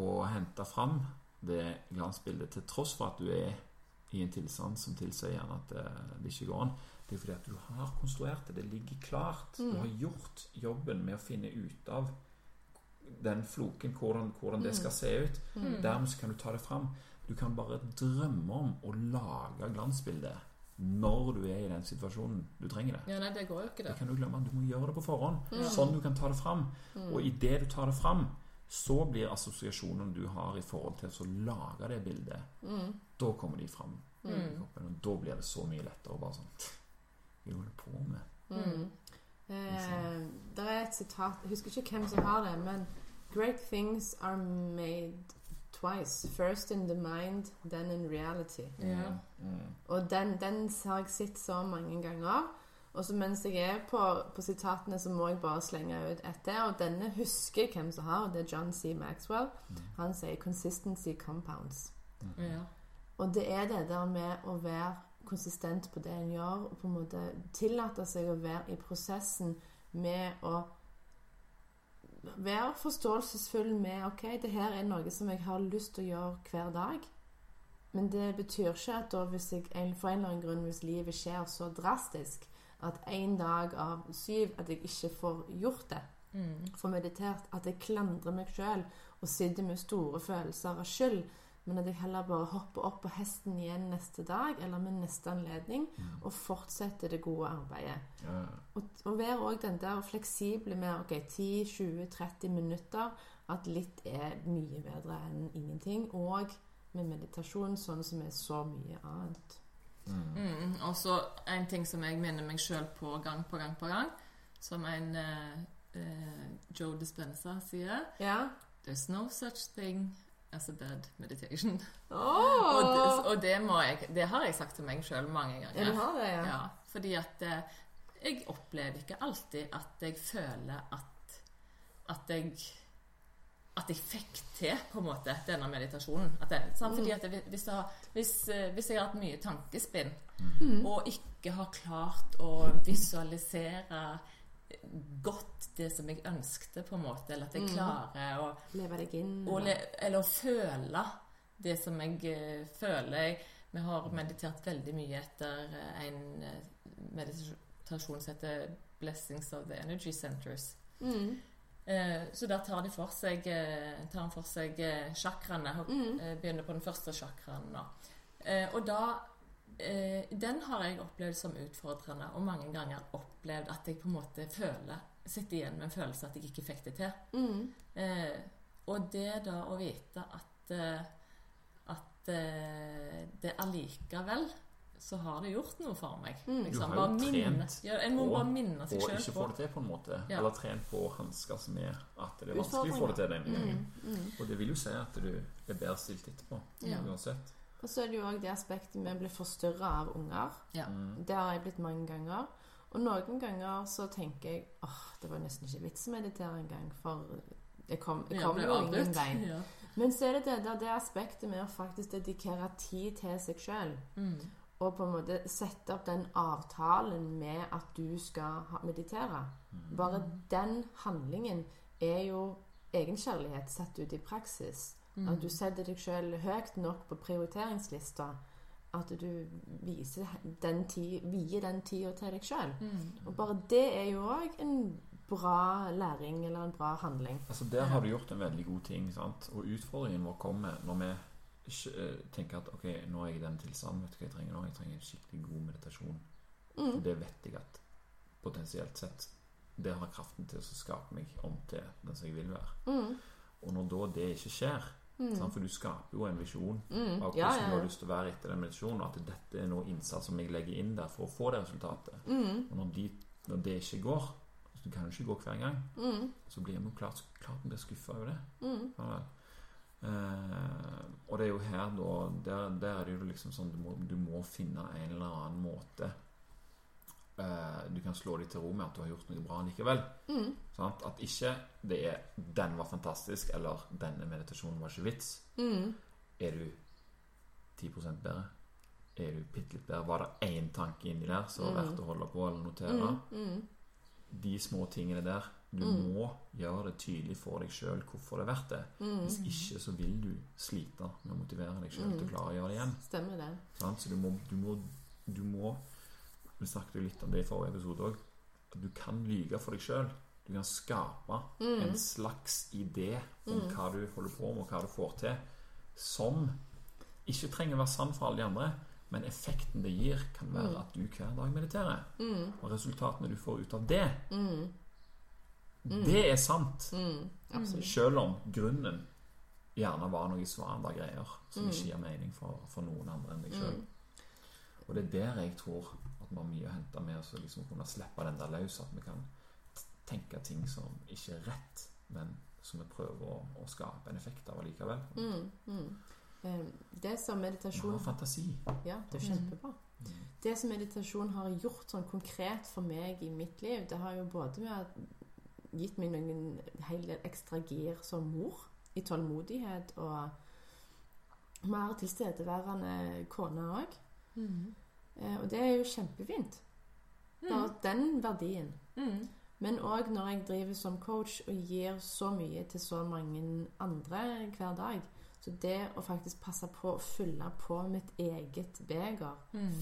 å hente fram det glansbildet, til tross for at du er i en tilstand som tilsier gjerne at det, det ikke går an, det er fordi at du har konstruert det. Det ligger klart. Du Mm. har gjort jobben med å finne ut av den floken, hvordan, hvordan det skal se ut. Mm. Dermed så kan du ta det fram. Du kan bare drømme om å lage glansbildet når du er i den situasjonen du trenger det. Ja, nei, det går jo ikke, Det det. kan du glemme. Du må gjøre det på forhånd. Mm. Sånn du kan ta det fram. Mm. Og idet du tar det fram, så blir assosiasjonene du har i forhold til å lage det bildet, Mm. da kommer de fram Mm. Og da blir det så mye lettere å bare sånn Hva holder på med? Mm. Eh, det er et sitat Jeg husker ikke hvem som har det, men Great things are made twice. First in the mind, then in reality. Yeah. Mm. Og den, den har jeg sett så mange ganger. Og så mens jeg er på, på sitatene, så må jeg bare slenge ut etter. Og denne husker jeg hvem som har, og det er John C. Maxwell. Han sier 'consistency compounds'. Ja. Og det er det der med å være konsistent på det en gjør, og på en måte tillate seg å være i prosessen med å være forståelsesfull med OK, det her er noe som jeg har lyst til å gjøre hver dag. Men det betyr ikke at da hvis jeg, for en eller annen grunn, hvis livet skjer så drastisk at en dag av syv at jeg ikke får gjort det, Mm. får meditert, at jeg klandrer meg sjøl og sitter med store følelser av skyld, men at jeg heller bare hopper opp på hesten igjen neste dag eller med neste anledning og fortsetter det gode arbeidet. Ja. Og, og være òg den der fleksible med ok, 10-20-30 minutter, at litt er mye bedre enn ingenting. Og med meditasjon, sånn som er så mye annet. Mm. Mm. Og så en ting som jeg minner meg sjøl på gang på gang på gang, som en eh, eh, Joe Dispenza sier Ja. There's no such thing as a bad meditation. Oh! Og, det, og det, må jeg, det har jeg sagt til meg sjøl mange ganger. Ja, du har det, ja. Ja, fordi at eh, jeg opplever ikke alltid at jeg føler at at jeg at jeg fikk til på en måte denne meditasjonen. At det, sant? Fordi at jeg, hvis, jeg, har- hvis, eh, hvis jeg har hatt mye tankespinn Mm. og ikke har klart å visualisere godt det som jeg ønskte, på en måte, eller at jeg Mm. klarer å Leve deg inn. eller- le, eller å føle det som jeg eh, føler. Vi har meditert veldig mye etter eh, en eh, meditasjon som heter 'Blessings of the Energy Centers'. Mm. Så der tar de for seg, tar han for seg chakraene. og, Mm. begynner på den første sjakraen nå. Og da Den har jeg opplevd som utfordrende, og mange ganger opplevd at jeg på en måte føler Sitter igjen med en følelse at jeg ikke fikk det til. Mm. Eh, og det da å vite at eh, at eh, det allikevel så har det gjort noe for meg. Mm. Liksom, Du har jo bare trent ja, En må på bare minne seg Og sjøl ikke få det til, på en måte. Ja. Eller trent på å hanskes med at det er vanskelig å få det til den gangen. Mm. Mm. Og det vil jo si at du er bedre stilt etterpå. Ja. Uansett. Og så er det jo òg det aspektet med å bli forstyrra av unger. Ja. Mm. Det har jeg blitt mange ganger. Og noen ganger så tenker jeg åh, det var nesten ikke vits å meditere engang, for jeg kom, jeg kom ble jo ingen vei. Ja. Men så er det det, det aspektet med å faktisk dedikere tid til seg sjøl. Mm. og på en måte sette opp den avtalen med at du skal meditere. Bare den handlingen er jo egenkjærlighet sett ut i praksis. At du setter deg sjøl høyt nok på prioriteringslista. At du viser den tid, vier den tida til deg sjøl. Og bare det er jo òg en bra læring eller en bra handling. Altså Der har du gjort en veldig god ting. sant? Og utfordringen vår kommer når vi eh, tenker at ok, nå er jeg i den tilstanden. Vet du hva jeg trenger nå? Jeg trenger en skikkelig god meditasjon. For det vet jeg at potensielt sett det har kraften til å skape meg om til den som jeg vil være. Mm. Og når da det ikke skjer sant? For du skaper jo en visjon av hvordan Ja, hvordan ja, du har lyst til å være etter den meditasjonen, og at dette er noe innsats som jeg legger inn der for å få det resultatet. Mm. Og når, de, når det ikke går, så det kan jo ikke gå hver gang, så blir man klart, klart blir skuffa over det. Mm. Ja. Eh, og det er jo her da Der, der er det jo liksom sånn du må, du må finne en eller annen måte eh, Du kan slå deg til ro med at du har gjort noe bra likevel. Mm. Sant? At ikke det er 'den var fantastisk' eller denne meditasjonen var ikke vits. Mm. Er du 10% bedre? Er du bitte litt bedre? Var det én tanke inni der som var verdt å holde på eller notere? Mm. De små tingene der. Du må gjøre det tydelig for deg sjøl hvorfor det er verdt det. Mm. Hvis ikke så vil du slite med å motivere deg sjøl til å klare å gjøre det igjen. Stemmer det. Sant? Så du må, du må, du må Vi snakket jo litt om det i forrige episode òg. At du kan lyge for deg sjøl. Du kan skape en slags idé om hva du holder på med, og hva du får til, som ikke trenger å være sann for alle de andre. Men effekten det gir, kan være at du hver dag mediterer. Og resultatene du får ut av det, det er sant. Selv om grunnen gjerne var noe svarende greier som ikke gir mening for, for noen andre enn deg sjøl. Og det er der jeg tror vi har mye å hente med oss å liksom kunne slippe den der løs. At vi kan tenke ting som ikke er rett, men som vi prøver å, å skape en effekt av allikevel. Eh, Det som Vi meditasjon har fantasi. Ja, det er kjempebra. Det som meditasjon har gjort sånn konkret for meg i mitt liv, det har jo både med at gitt meg noen hel del ekstra gir som mor, i tålmodighet og mer tilstedeværende kone òg. Eh, og det er jo kjempefint. Bare den verdien. Mm. Men òg når jeg driver som coach og gir så mye til så mange andre hver dag. Så det å faktisk passe på å fylle på mitt eget beger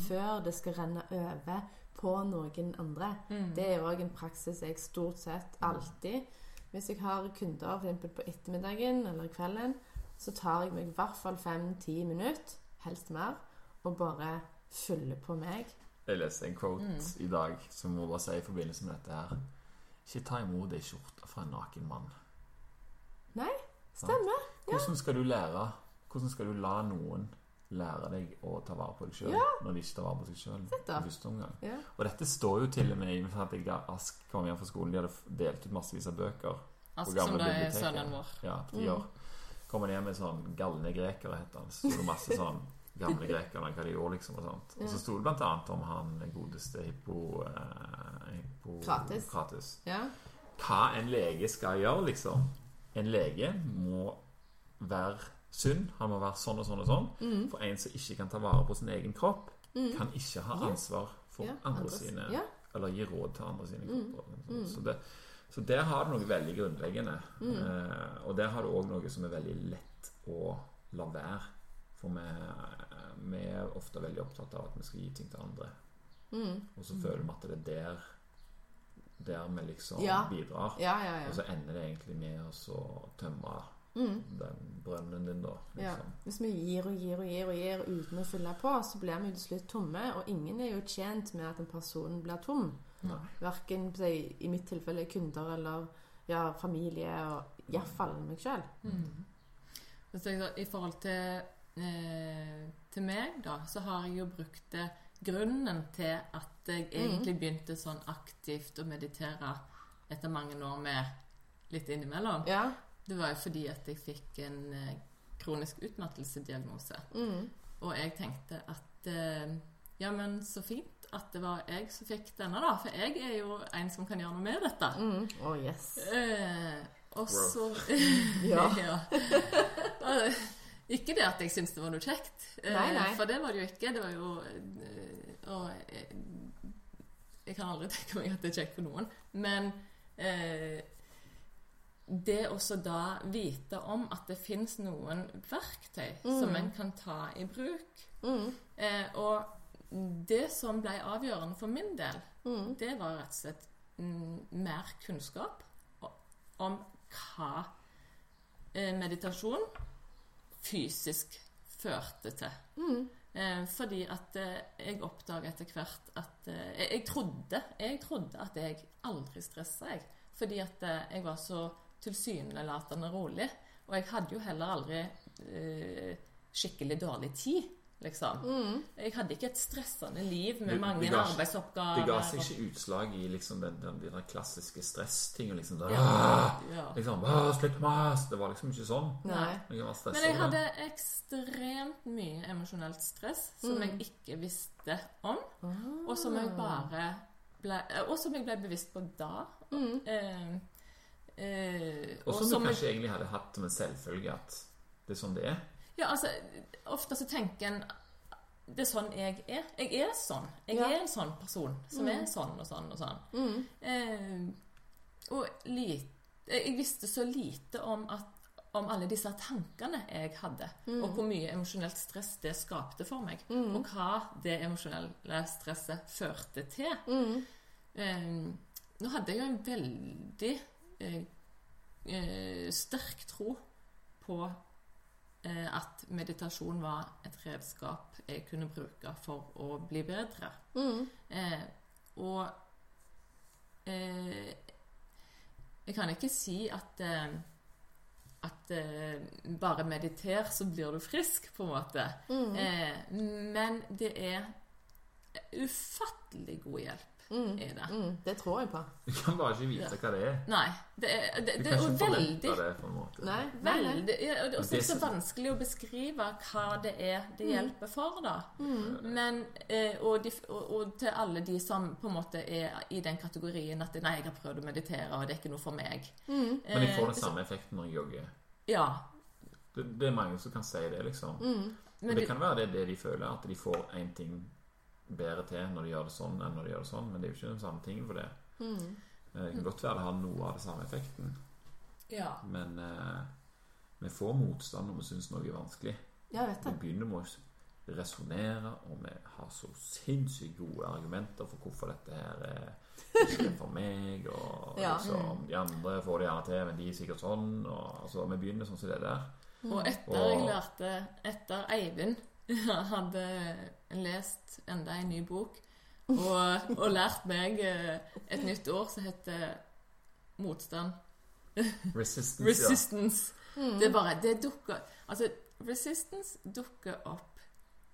før det skal renne over på noen andre, det er òg en praksis jeg stort sett alltid Hvis jeg har kunder eksempel på ettermiddagen eller kvelden, så tar jeg meg i hvert fall fem-ti minutter, helst mer, og bare fyller på meg. Jeg leste en quote i dag som må bare si i forbindelse med dette her. Ikke ta imot ei skjorte fra en naken mann. Nei, stemmer. Hvordan skal du lære Hvordan skal du la noen lære deg å ta vare på deg sjøl når de ikke tar vare på seg sjøl i første omgang? Ja. Og dette står jo til og med i at jeg Ask kom hjem fra skolen. De hadde delt ut massevis av bøker. Ask som det er sønnen vår. Ja, på ti år. Kommer ned med sånn galne grekere, heter han. Så det masse sånn gamle grekerne, hva de gjorde, liksom. Og sånt. Og så sto det blant annet om han godeste hippo... Eh, Kratis. Krates. Ja. Hva en lege skal gjøre, liksom. En lege må være sunn. Han må være sånn og sånn og sånn. Mm. For en som ikke kan ta vare på sin egen kropp, kan ikke ha ansvar for Ja, andre andres- sine ja. Eller gi råd til andre sine kropper. Så, det, så der har du noe veldig grunnleggende. Eh, og der har du òg noe som er veldig lett å la være. For vi, vi er ofte veldig opptatt av at vi skal gi ting til andre. Og så føler vi at det er der Der vi liksom Ja. bidrar. Ja, ja, Og så ender det egentlig med å tømme den brønnen din, da. Mm. ja. Liksom. Hvis vi gir og gir og gir og gir uten å fylle på, så blir vi jo til slutt tomme. Og ingen er jo tjent med at en person blir tom. Nei. Verken i mitt tilfelle kunder eller ja, familie, og iallfall meg sjøl. Mm. I forhold til, eh, til meg, da, så har jeg jo brukt det Grunnen til at jeg egentlig begynte sånn aktivt å meditere etter mange år med litt innimellom, Ja. det var jo fordi at jeg fikk en eh, kronisk utmattelsesdiagnose. Mm. Og jeg tenkte at eh, Ja, men så fint at det var jeg som fikk denne, da. For jeg er jo en som kan gjøre noe med dette. Mm. Oh, yes. Eh, og så <laughs> Ja. ja. <laughs> Eh, Ikke det at jeg syntes det var noe kjekt, eh, Nei, nei. for det var det jo ikke. Det var jo eh, Og jeg, jeg kan aldri <laughs> tenke meg at det er kjekt for noen. Men eh, det også da vite om at det fins noen verktøy som en kan ta i bruk. Mm. Eh, og det som ble avgjørende for min del, Mm. det var rett og slett mm, mer kunnskap om hva eh, meditasjon fysisk førte til. Mm. Eh, fordi at eh, jeg oppdaga etter hvert at eh, jeg, trodde, jeg trodde at jeg aldri stressa, jeg. Fordi at eh, jeg var så tilsynelatende rolig. Og jeg hadde jo heller aldri eh, skikkelig dårlig tid, liksom. Mm. Jeg hadde ikke et stressende liv med mange det arbeidsoppgaver. Det ga seg ikke utslag i liksom den, den, de klassiske stresstingen. Liksom, der, Ja. ja. liksom, slutt mas! Det var liksom ikke sånn. Nei. Jeg var stresset Men jeg hadde ekstremt mye emosjonelt stress som Mm. jeg ikke visste om, Ah. og som jeg bare ble, og som jeg ble bevisst på da. Mm. Eh, eh, Og som du du jeg- kanskje egentlig hadde hatt som en selvfølge at det er sånn det er. Ja, altså, ofte så tenker en det er sånn jeg er. Jeg er sånn. Jeg Ja. er en sånn person som Mm. er sånn og sånn og sånn. Mm. Eh, og lite, jeg visste så lite om, at, om alle disse tankene jeg hadde, Mm. og hvor mye emosjonelt stress det skapte for meg, Mm. og hva det emosjonelle stresset førte til. Mm. Eh, nå hadde jeg jo en veldig eh, eh, sterk tro på at meditasjon var et redskap jeg kunne bruke for å bli bedre. Mm. Eh, og eh, Jeg kan ikke si at eh, at eh, bare mediter, så blir du frisk, på en måte. Mm. Eh, men det er ufattelig god hjelp Mm. Er det. Mm. Det tror jeg på. Du kan bare ikke vite hva det er. Nei. Det er, det, Du det kan ikke veldig forvente det på en måte. Nei. Veldig, ja, og det så er det så vanskelig å beskrive hva det er det Mm. hjelper for, da. Men, eh, og, de, og, og til alle de som på en måte er i den kategorien at 'nei, jeg har prøvd å meditere, og det er ikke noe for meg'. Mm. Men jeg får Eh, den samme effekten når jeg jogger. Ja. Det, det er mange som kan si det, liksom. Mm. Men det, kan være det, det de føler, at de får én ting bedre til når de gjør det sånn, enn når de gjør det sånn, men det er jo ikke den samme tingen for det. Mm. Eh, Det kan godt være det har noe av den samme effekten, ja. men eh, vi får motstand når vi syns noe er vanskelig. Ja, vet det. Vi begynner med å resonnere, og vi har så sinnssykt gode argumenter for hvorfor dette her er ikke for meg, og <laughs> Ja. liksom, de andre får det gjerne til, men de er sikkert sånn, og altså, vi begynner sånn som det der. Og etter Og- jeg lærte Etter Eivind <laughs> hadde lest enda en ny bok og, og lært meg eh, et nytt ord som heter motstand. Resistance, <laughs> Resistance. Mm. Det er bare Det dukker Altså, resistance dukker opp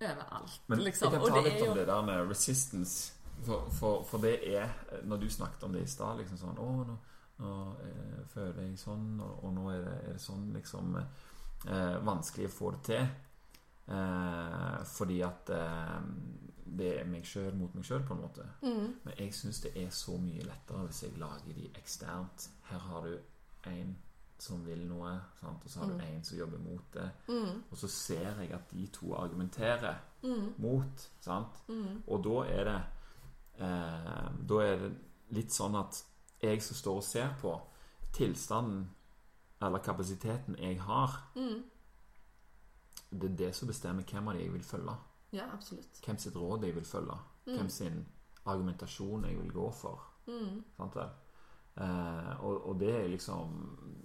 overalt, Men liksom. jeg kan ta litt er om jo det der med resistance. For, for, for det er Når du snakket om det i stad, liksom sånn Å, nå, nå eh, føler jeg sånn, og, og nå er det, er det sånn liksom eh, Vanskelig å få det til. Eh, fordi at eh, det er meg sjøl mot meg sjøl, på en måte. Mm. Men jeg syns det er så mye lettere hvis jeg lager de eksternt. Her har du en som vil noe, sant? og så har du en som jobber mot det. Mm. Og så ser jeg at de to argumenterer Mm. mot. Sant? Mm. Og da er det eh, Da er det litt sånn at jeg som står og ser på tilstanden eller kapasiteten jeg har, Mm. Det er det som bestemmer hvem av de jeg vil følge. Ja, absolutt. Hvem sitt råd jeg vil følge. Hvem sin argumentasjon jeg vil gå for. Mm. Sant vel? Eh, og, og det er liksom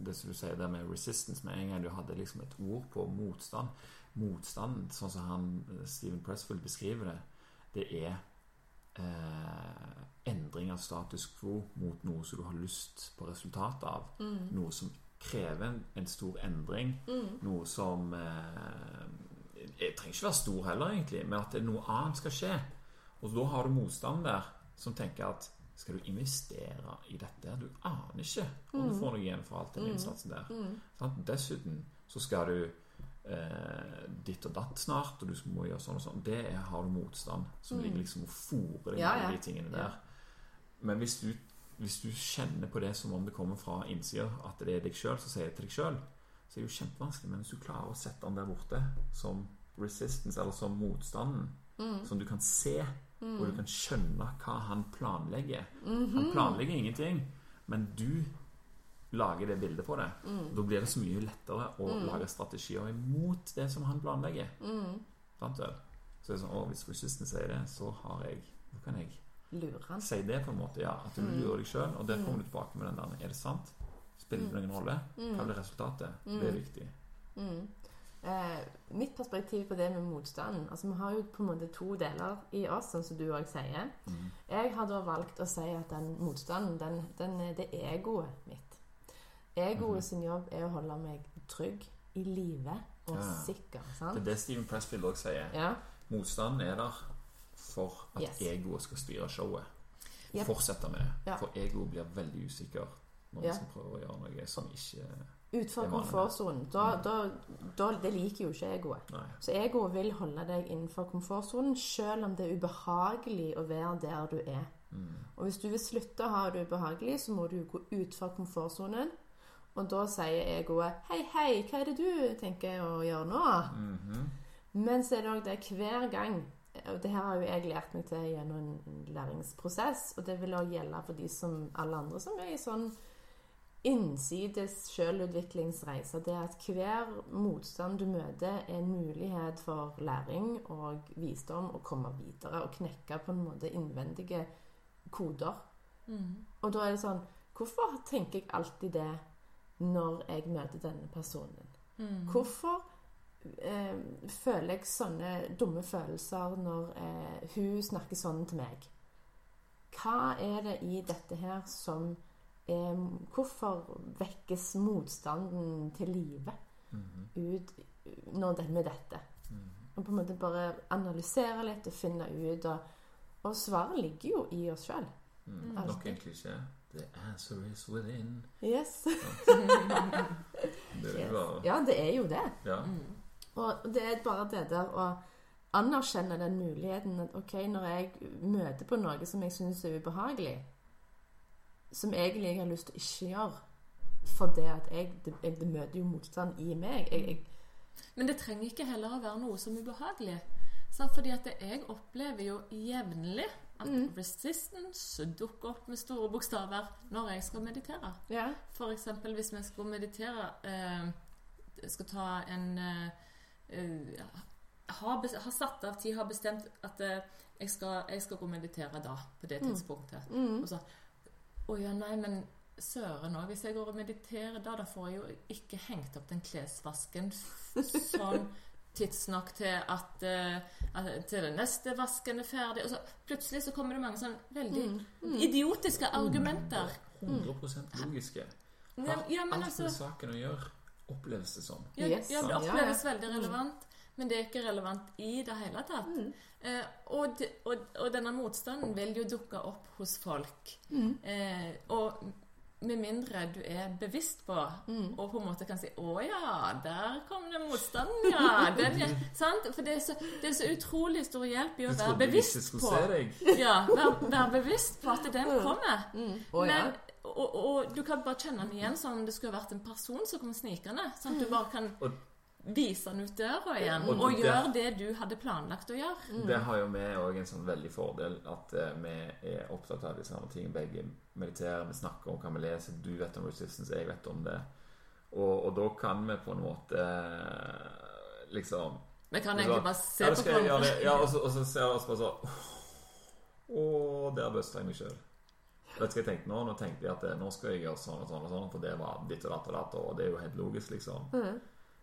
Det som du sier der med resistance Med en gang du hadde liksom et ord på motstand Motstand, sånn som han Stephen Steven Pressfield beskriver det Det er eh, endring av status quo mot noe som du har lyst på resultatet av. Mm. Noe som krever en, en stor endring. Mm. Noe som eh, Jeg trenger ikke være stor heller, egentlig, men at noe annet skal skje. Og da har du motstand der som tenker at skal du investere i dette? Du aner ikke om du får noe igjen for alt den innsatsen der. Mm. Sant? Dessuten så skal du eh, ditt og datt snart, og du må gjøre sånn og sånn. Det er, har du motstand som ligger liksom og fòrer deg Ja, ja. de tingene der. Men hvis du, hvis du kjenner på det som om det kommer fra innsida, at det er deg sjøl som sier det til deg sjøl, så er det jo kjempevanskelig. Men hvis du klarer å sette den der borte som resistance, eller som motstanden, som du kan se, og du kan skjønne hva han planlegger Han planlegger ingenting, men du lager det bildet på det. Da blir det så mye lettere å lage strategier imot det som han planlegger. Sant vel? Så det er sånn, å, Hvis resistance sier det, så har jeg Nå kan jeg Lurer si det, på en måte. ja, At du lurer deg sjøl. Og der kommer du tilbake med den der Er det sant? Spiller det noen rolle? Hva blir resultatet? Det er viktig. Mm. Eh, mitt perspektiv på det med motstand altså Vi har jo på en måte to deler i oss, sånn som du òg sier. Mm. Jeg har da valgt å si at den motstanden, den, den, det er egoet mitt. Egoet mm. sin jobb er å holde meg trygg, i live og Ja. sikker. Det er det Steven Pressfield òg sier. Ja. Motstanden er der for at Yes. egoet skal styre showet. Yep. Fortsette med det. Ja. For egoet blir veldig usikker når Ja. man skal prøve å gjøre noe som ikke ut fra komfortsonen. Da, da, da, det liker jo ikke egoet. Nei. Så egoet vil holde deg innenfor komfortsonen selv om det er ubehagelig å være der du er. Mm. Og hvis du vil slutte å ha det ubehagelig, så må du gå utfor komfortsonen. Og da sier egoet 'Hei, hei, hva er det du tenker å gjøre nå?' Mhm. Men så er det òg det hver gang Og det her har jo jeg lært meg til gjennom en læringsprosess, og det vil også gjelde for de som alle andre som er i sånn innsides selvutviklingsreise. Det at hver motstand du møter, er en mulighet for læring og visdom å komme videre og knekke på en måte innvendige koder. Mm. Og da er det sånn Hvorfor tenker jeg alltid det når jeg møter denne personen? Mm. Hvorfor eh, føler jeg sånne dumme følelser når eh, hun snakker sånn til meg? Hva er det i dette her som er Hvorfor vekkes motstanden til live Mhm. ut når det, med dette? Og på en måte bare analysere litt og finne ut og, og svaret ligger jo i oss sjøl. Mm. Nok en klisjé. The answer is within. Yes. <laughs> Det er yes. bare Ja, det er jo det. Ja. Og det er bare det der å anerkjenne den muligheten at ok, når jeg møter på noe som jeg syns er ubehagelig, som egentlig jeg har lyst til å ikke gjøre, for det at jeg, det, jeg det møter jo motstand i meg jeg, jeg, Men det trenger ikke heller å være noe som er ubehagelig. Sant? Fordi at jeg opplever jo jevnlig at Mm. resistance dukker opp med store bokstaver når jeg skal meditere. Ja. For eksempel hvis vi skal meditere eh, Skal ta en eh, har, har satt av tid, har bestemt at eh, jeg, skal, jeg skal gå og meditere da, på det tidspunktet. Mm. Og så Å ja, nei, men søren òg. Hvis jeg går og mediterer da, da får jeg jo ikke hengt opp den klesvasken sånn tidsnok til at, eh, at til den neste vasken er ferdig. Og så plutselig så kommer det mange sånn veldig Mm. idiotiske argumenter. 100 logiske. Ja, ja, men Alt altså med saken å gjøre, oppleves det som. Ja, Yes. ja, det oppleves ja. veldig relevant, men det er ikke relevant i det hele tatt. Mm. Eh, og, de, og, og denne motstanden vil jo dukke opp hos folk. Mm. Eh, og med mindre du er bevisst på Mm. og på en måte kan si 'Å ja, der kom den motstanden', ja. Den er, <laughs> sant? For det er, så, det er så utrolig stor hjelp i å være bevisst på. <laughs> Ja, være, være bevisst på at den kommer. Mm. Oh, ja. Men, og, og du kan bare kjenne den igjen som om det skulle vært en person som kom snikende. Sånn at du bare kan Og- vise den ut døra igjen, Og og, gjøre det du hadde planlagt å gjøre. Det har jo vi òg en sånn veldig fordel at eh, vi er opptatt av de samme tingene. Begge mediterer, vi snakker om hva vi leser. Du vet om resistance, jeg vet om det. Og, og da kan vi på en måte eh, liksom Vi kan Så- egentlig bare se ja, på hverandre. Ja, og så, og så ser vi oss bare sånn Å, der bøsta jeg meg sjøl. Vet du hva jeg tenkte nå? Nå tenkte jeg at eh, nå skal jeg gjøre sånn og sånn, og sånn for det var ditt og datt og datt, og det er jo helt logisk, liksom. Mm.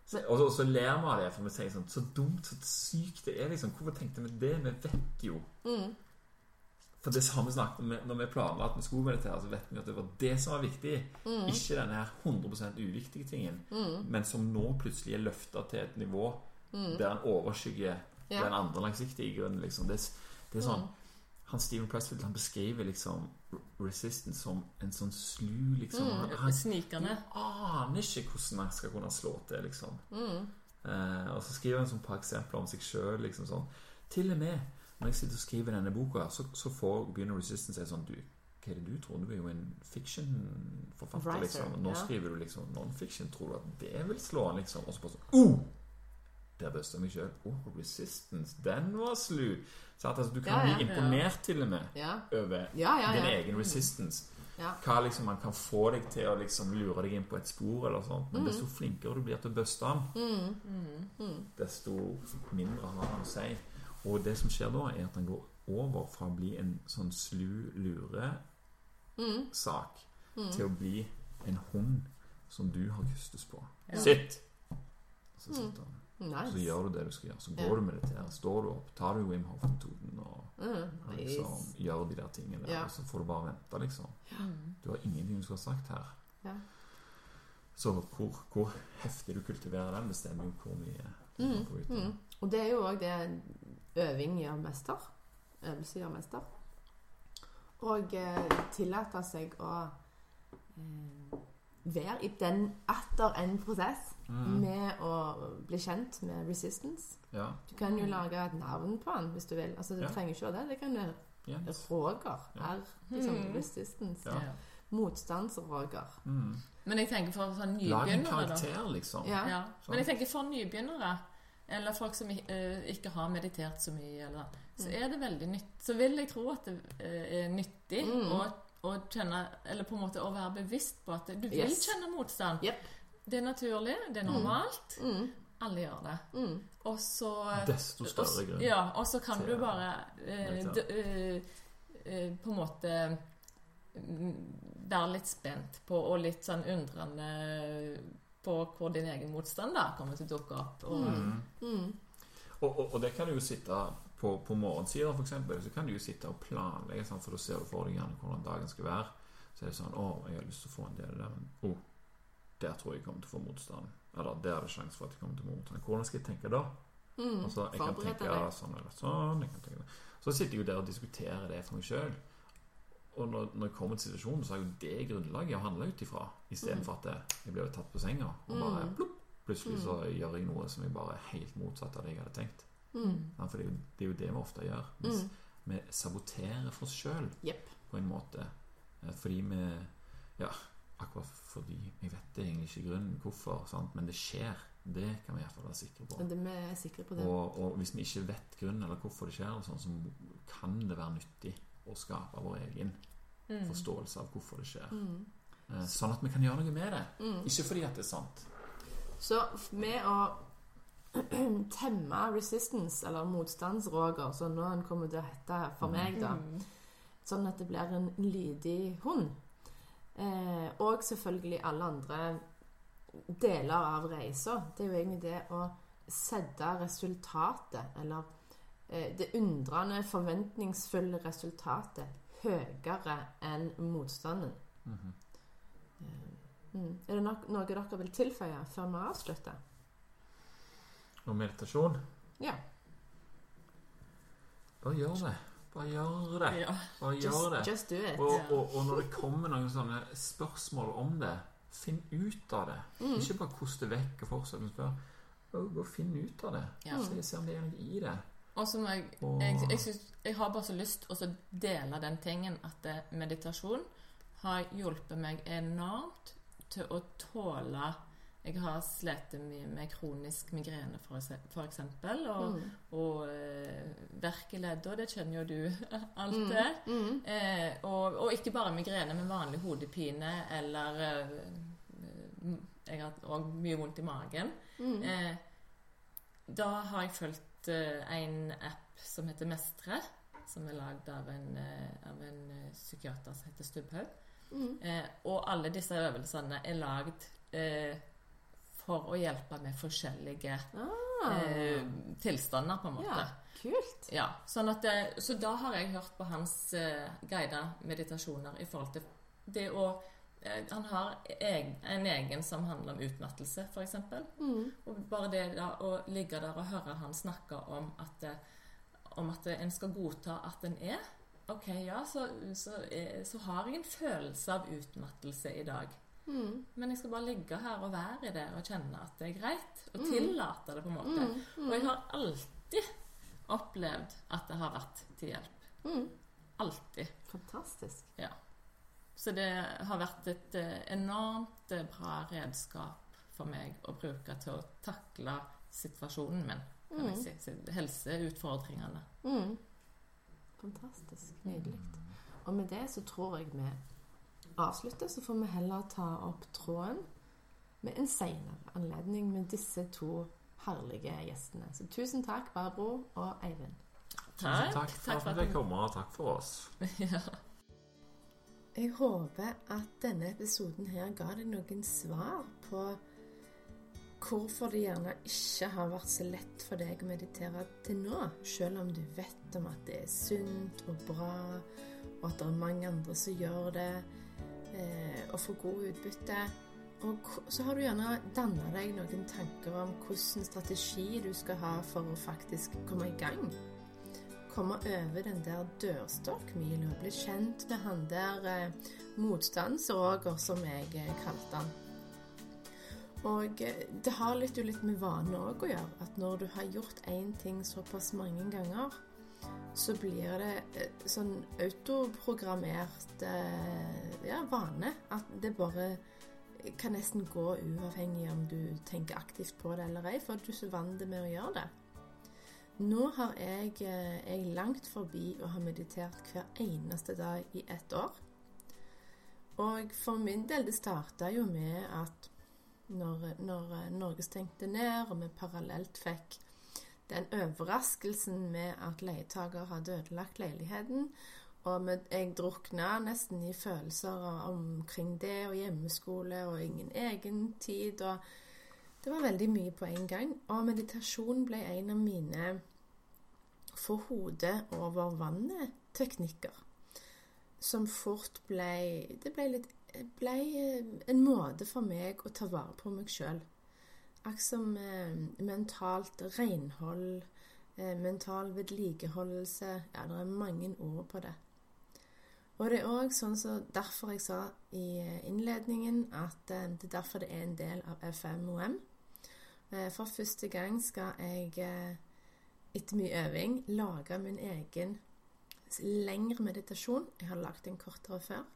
Så, og så, så ler vi av det, for vi sier sånn Så dumt, så sykt det er, liksom. Hvorfor tenkte vi det? Vi vet jo. Mm. For det samme snakket vi når vi planla at vi skulle meditere, så vet vi at det var det som var viktig. Mm. Ikke denne her 100% uviktige tingen, men som nå plutselig er løfta til et nivå der en overskygger Mm. Ja. den andre langsiktige grunnen. Liksom. Det, det er sånn han Steven Pressfield han beskriver liksom resistance som en sånn slu liksom. Mm. Han, Snikende. aner ikke hvordan han skal kunne slå til, liksom. Mm. Eh, og så skriver han sånn par eksempler om seg sjøl. Liksom sånn. Til og med når jeg sitter og skriver denne boka, så, så får, begynner Resistance å si sånn Du, Hva er det du tror? Du er jo en fiction-forfatter, liksom. Nå ja. skriver du liksom non-fiction. Tror du at det vil slå an, liksom? Og så bare sånn oh! Der busta jeg meg sjøl. Oh, Resistance. Den var slu. Så at, altså, du kan Ja, ja. bli imponert til og med Ja. over Ja, ja, din ja. egen resistance. Ja. Hva liksom man kan få deg til å liksom lure deg inn på et spor, eller sånt. Men desto flinkere du blir til å buste den, desto mindre har han å si. Og det som skjer da, er at han går over fra å bli en sånn slu lure-sak til å bli en hund som du har kustes på. Sitt! Så sitter han. Så gjør du det du skal gjøre. Så går du mediterer. Står du opp, tar du Wim Hof-metoden og Mm, og liksom gjør de der tingene der, Ja. og så får du bare vente, liksom. Du har ingenting du skulle ha sagt her. Ja. Så hvor, hvor heftig du kultiverer den, bestemmer jo hvor mye du Mm, får ut. mm. Og det er jo òg det øving gjør mester. Øvelse gjør mester. Og eh, tillate seg å eh, være i den atter en prosess Mm. med å bli kjent med resistance. Ja. Du kan jo lage et navn på den hvis du vil. Altså, Du Ja. trenger ikke å det. Det kan være yes. Roger. Ja. R. Liksom Mm. resistance. Ja. Motstands-Roger. Mm. Men jeg tenker for sånn Lag en karakter, da. liksom. Ja. Ja. Men jeg tenker for nybegynnere, eller folk som eh, ikke har meditert så mye, eller, så Mm. er det veldig nytt. Så vil jeg tro at det eh, er nyttig Mm. å, å kjenne Eller på en måte å være bevisst på at du vil Yes. kjenne motstand. Jep. Det er naturlig, det er normalt. Mm. Alle gjør det. Mm. Og så Desto større grunn. Ja, og så kan til du bare eh, d- eh, eh, på en måte mm, være litt spent på og litt sånn undrende på hvor din egen motstand da kommer til å dukke opp. Og, Mm. Mm. Og, og, og det kan du jo sitte på, på morgensider, eksempel, så kan du jo sitte og planlegge, sant? for da ser du for deg gjerne hvordan dagen skal være. Så er det sånn Å, jeg har lyst til å få en del der, men oh, der tror jeg jeg kommer til å få motstand. Eller der er det sjanse for at jeg kommer til å få motstand. Hvordan skal jeg tenke da? Mm. Altså, jeg kan tenke deg. sånn eller sånn. Jeg kan tenke. Så sitter jeg jo der og diskuterer det for meg sjøl. Og når, når jeg kommer til situasjonen, så er jo det grunnlaget å handle ut ifra. Istedenfor at jeg blir tatt på senga og bare Mm. plopp, plutselig så gjør jeg noe som jeg bare er helt motsatt av det jeg hadde tenkt. Mm. For det er, jo, det er jo det vi ofte gjør. Vi, Mm. vi saboterer for oss sjøl yep. på en måte. Eh, Fordi vi Ja, akkurat fordi Jeg vet det egentlig ikke grunnen hvorfor, sant? men det skjer. Det kan vi iallfall være sikre på. Men det, vi er sikre på det. Og, og hvis vi ikke vet grunnen eller hvorfor det skjer, sånn, så kan det være nyttig å skape vår egen Mm. forståelse av hvorfor det skjer. Mm. Eh, Sånn at vi kan gjøre noe med det. Mm. Ikke fordi at det er sant. Så med å <clears throat> temme resistance, eller motstandsroger, som nå kommer til å hete for meg, da, Mm. sånn at det blir en lydig hund, eh, og selvfølgelig alle andre deler av reisa, det er jo egentlig det å sette resultatet, eller eh, det undrende, forventningsfulle resultatet, høyere enn motstanden. Mhm. Mm. Er det nok, noe dere vil tilføye før vi avslutter? Og meditasjon Ja. Bare gjør det. Bare gjør det. Bare Just, det. just do it. Og, og, og når det kommer noen sånne spørsmål om det, finn ut av det. Mm. Ikke bare koste vekk og fortsette med å spørre. Gå og finn ut av det. Ja. Se, se om det er noe i det. Og så må jeg jeg, jeg, synes, jeg har bare så lyst til å dele den tingen at eh, meditasjon har hjulpet meg enormt til å tåle Jeg har slitt mye med kronisk migrene, eksempel. Og, Mm. og uh, verk i leddet, det kjenner jo du <laughs> alt Mm. det. Mm. Eh, og, og ikke bare migrene, men vanlig hodepine eller eh, eh, Jeg har òg mye vondt i magen. Mm. Eh, da har jeg fulgt uh, en app som heter Mestre, som er lagd av en, eh, av en eh, psykiater som heter Stubbhaug. Mm. Eh, og alle disse øvelsene er lagd eh, for å hjelpe med forskjellige Ah, eh, tilstander, på en måte. ja, kult. Ja, sånn at det, Så da har jeg hørt på hans eh, guidede meditasjoner i forhold til det å eh, Han har en egen som handler om utmattelse, f.eks. Mm. Og bare det da, å ligge der og høre han snakke om at, eh, om at en skal godta at en er Ok, ja, så, så, eh, så har jeg en følelse av utmattelse i dag. Mm. Men jeg skal bare ligge her og være i det og kjenne at det er greit. Og Mm. tillate det, på en måte. Mm. Og jeg har alltid opplevd at det har vært til hjelp. Mm. Alltid. Fantastisk. Ja. Så det har vært et eh, enormt eh, bra redskap for meg å bruke til å takle situasjonen min. Kan jeg Mm. si. Helseutfordringene. Mm. Fantastisk. Nydelig. Og med det så tror jeg vi avslutter, så får vi heller ta opp tråden med en senere anledning med disse to herlige gjestene. Så tusen takk, Barbro og Eivind. Takk, takk for at vi kom, og takk for oss. <laughs> ja. Jeg håper at denne episoden her ga deg noen svar på hvorfor det gjerne ikke har vært så lett for deg å meditere til nå, selv om du vet om at det er sunt og bra, og at det er mange andre som gjør det, eh, og få god utbytte. Og så har du gjerne danna deg noen tanker om hvilken strategi du skal ha for å faktisk komme i gang komme over den der dørstokkmila, bli kjent med han der eh, motstandsroger, som jeg eh, kalte han. Og eh, det har litt litt med vane òg å gjøre, at når du har gjort én ting såpass mange ganger, så blir det eh, sånn autoprogrammert eh, ja, vane. At det bare kan nesten gå uavhengig om du tenker aktivt på det eller ei, for du er så vant med å gjøre det. Nå har jeg, eh, jeg langt forbi å ha meditert hver eneste dag i ett år. Og for min del, det starta jo med at når, når Norge stengte ned, og vi parallelt fikk den overraskelsen med at leietaker hadde ødelagt leiligheten, og jeg drukna nesten i følelser omkring det, og hjemmeskole og ingen egen tid. og det var veldig mye på en gang, og meditasjon ble en av mine få hodet over vannet-teknikker. Som fort ble Det ble litt ble en måte for meg å ta vare på meg sjøl. Akkurat som eh, mentalt renhold, eh, mental vedlikeholdelse Ja, det er mange ord på det. Og det er òg sånn så derfor jeg sa i eh, innledningen at det er derfor det er en del av FMOM. For første gang skal jeg, etter mye øving, lage min egen lengre meditasjon. Jeg har lagd en kortere før.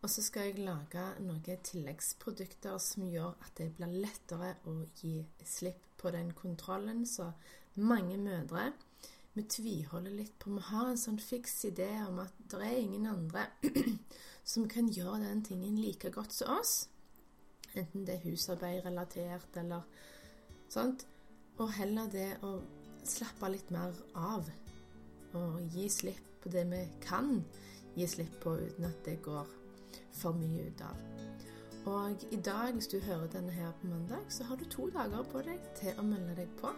Og så skal jeg lage noen tilleggsprodukter som gjør at det blir lettere å gi slipp på den kontrollen. Så mange mødre vi tviholder litt på Vi har en sånn fiks idé om at det er ingen andre <clears throat> som kan gjøre den tingen like godt som oss. Enten det er husarbeidrelatert eller sånt. Og heller det å slappe litt mer av. Og gi slipp på det vi kan gi slipp på uten at det går for mye ut av. Og i dag, hvis du hører denne her på mandag, så har du to dager på deg til å melde deg på.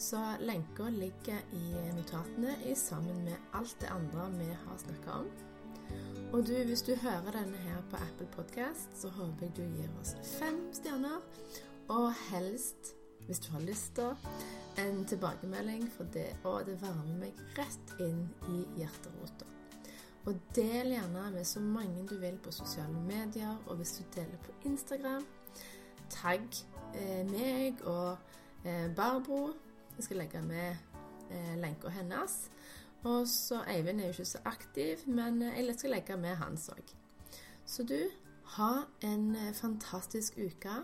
Så lenka ligger i notatene i sammen med alt det andre vi har snakka om. Og du, hvis du hører denne her på Apple Podcast, så håper jeg du gir oss fem stjerner. Og helst, hvis du har lyst til, en tilbakemelding, for det, og det varmer meg rett inn i hjerterota. Og del gjerne med så mange du vil på sosiale medier, og hvis du deler på Instagram, tagg eh, meg og eh, Barbro. Jeg skal legge med eh, lenka hennes. Og så Eivind er jo ikke så aktiv, men eh, jeg skal legge med hans òg. Så du, ha en eh, fantastisk uke.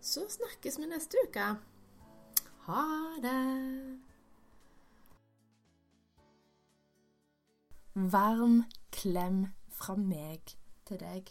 Så snakkes vi neste uke. Ha det! Varm klem fra meg til deg.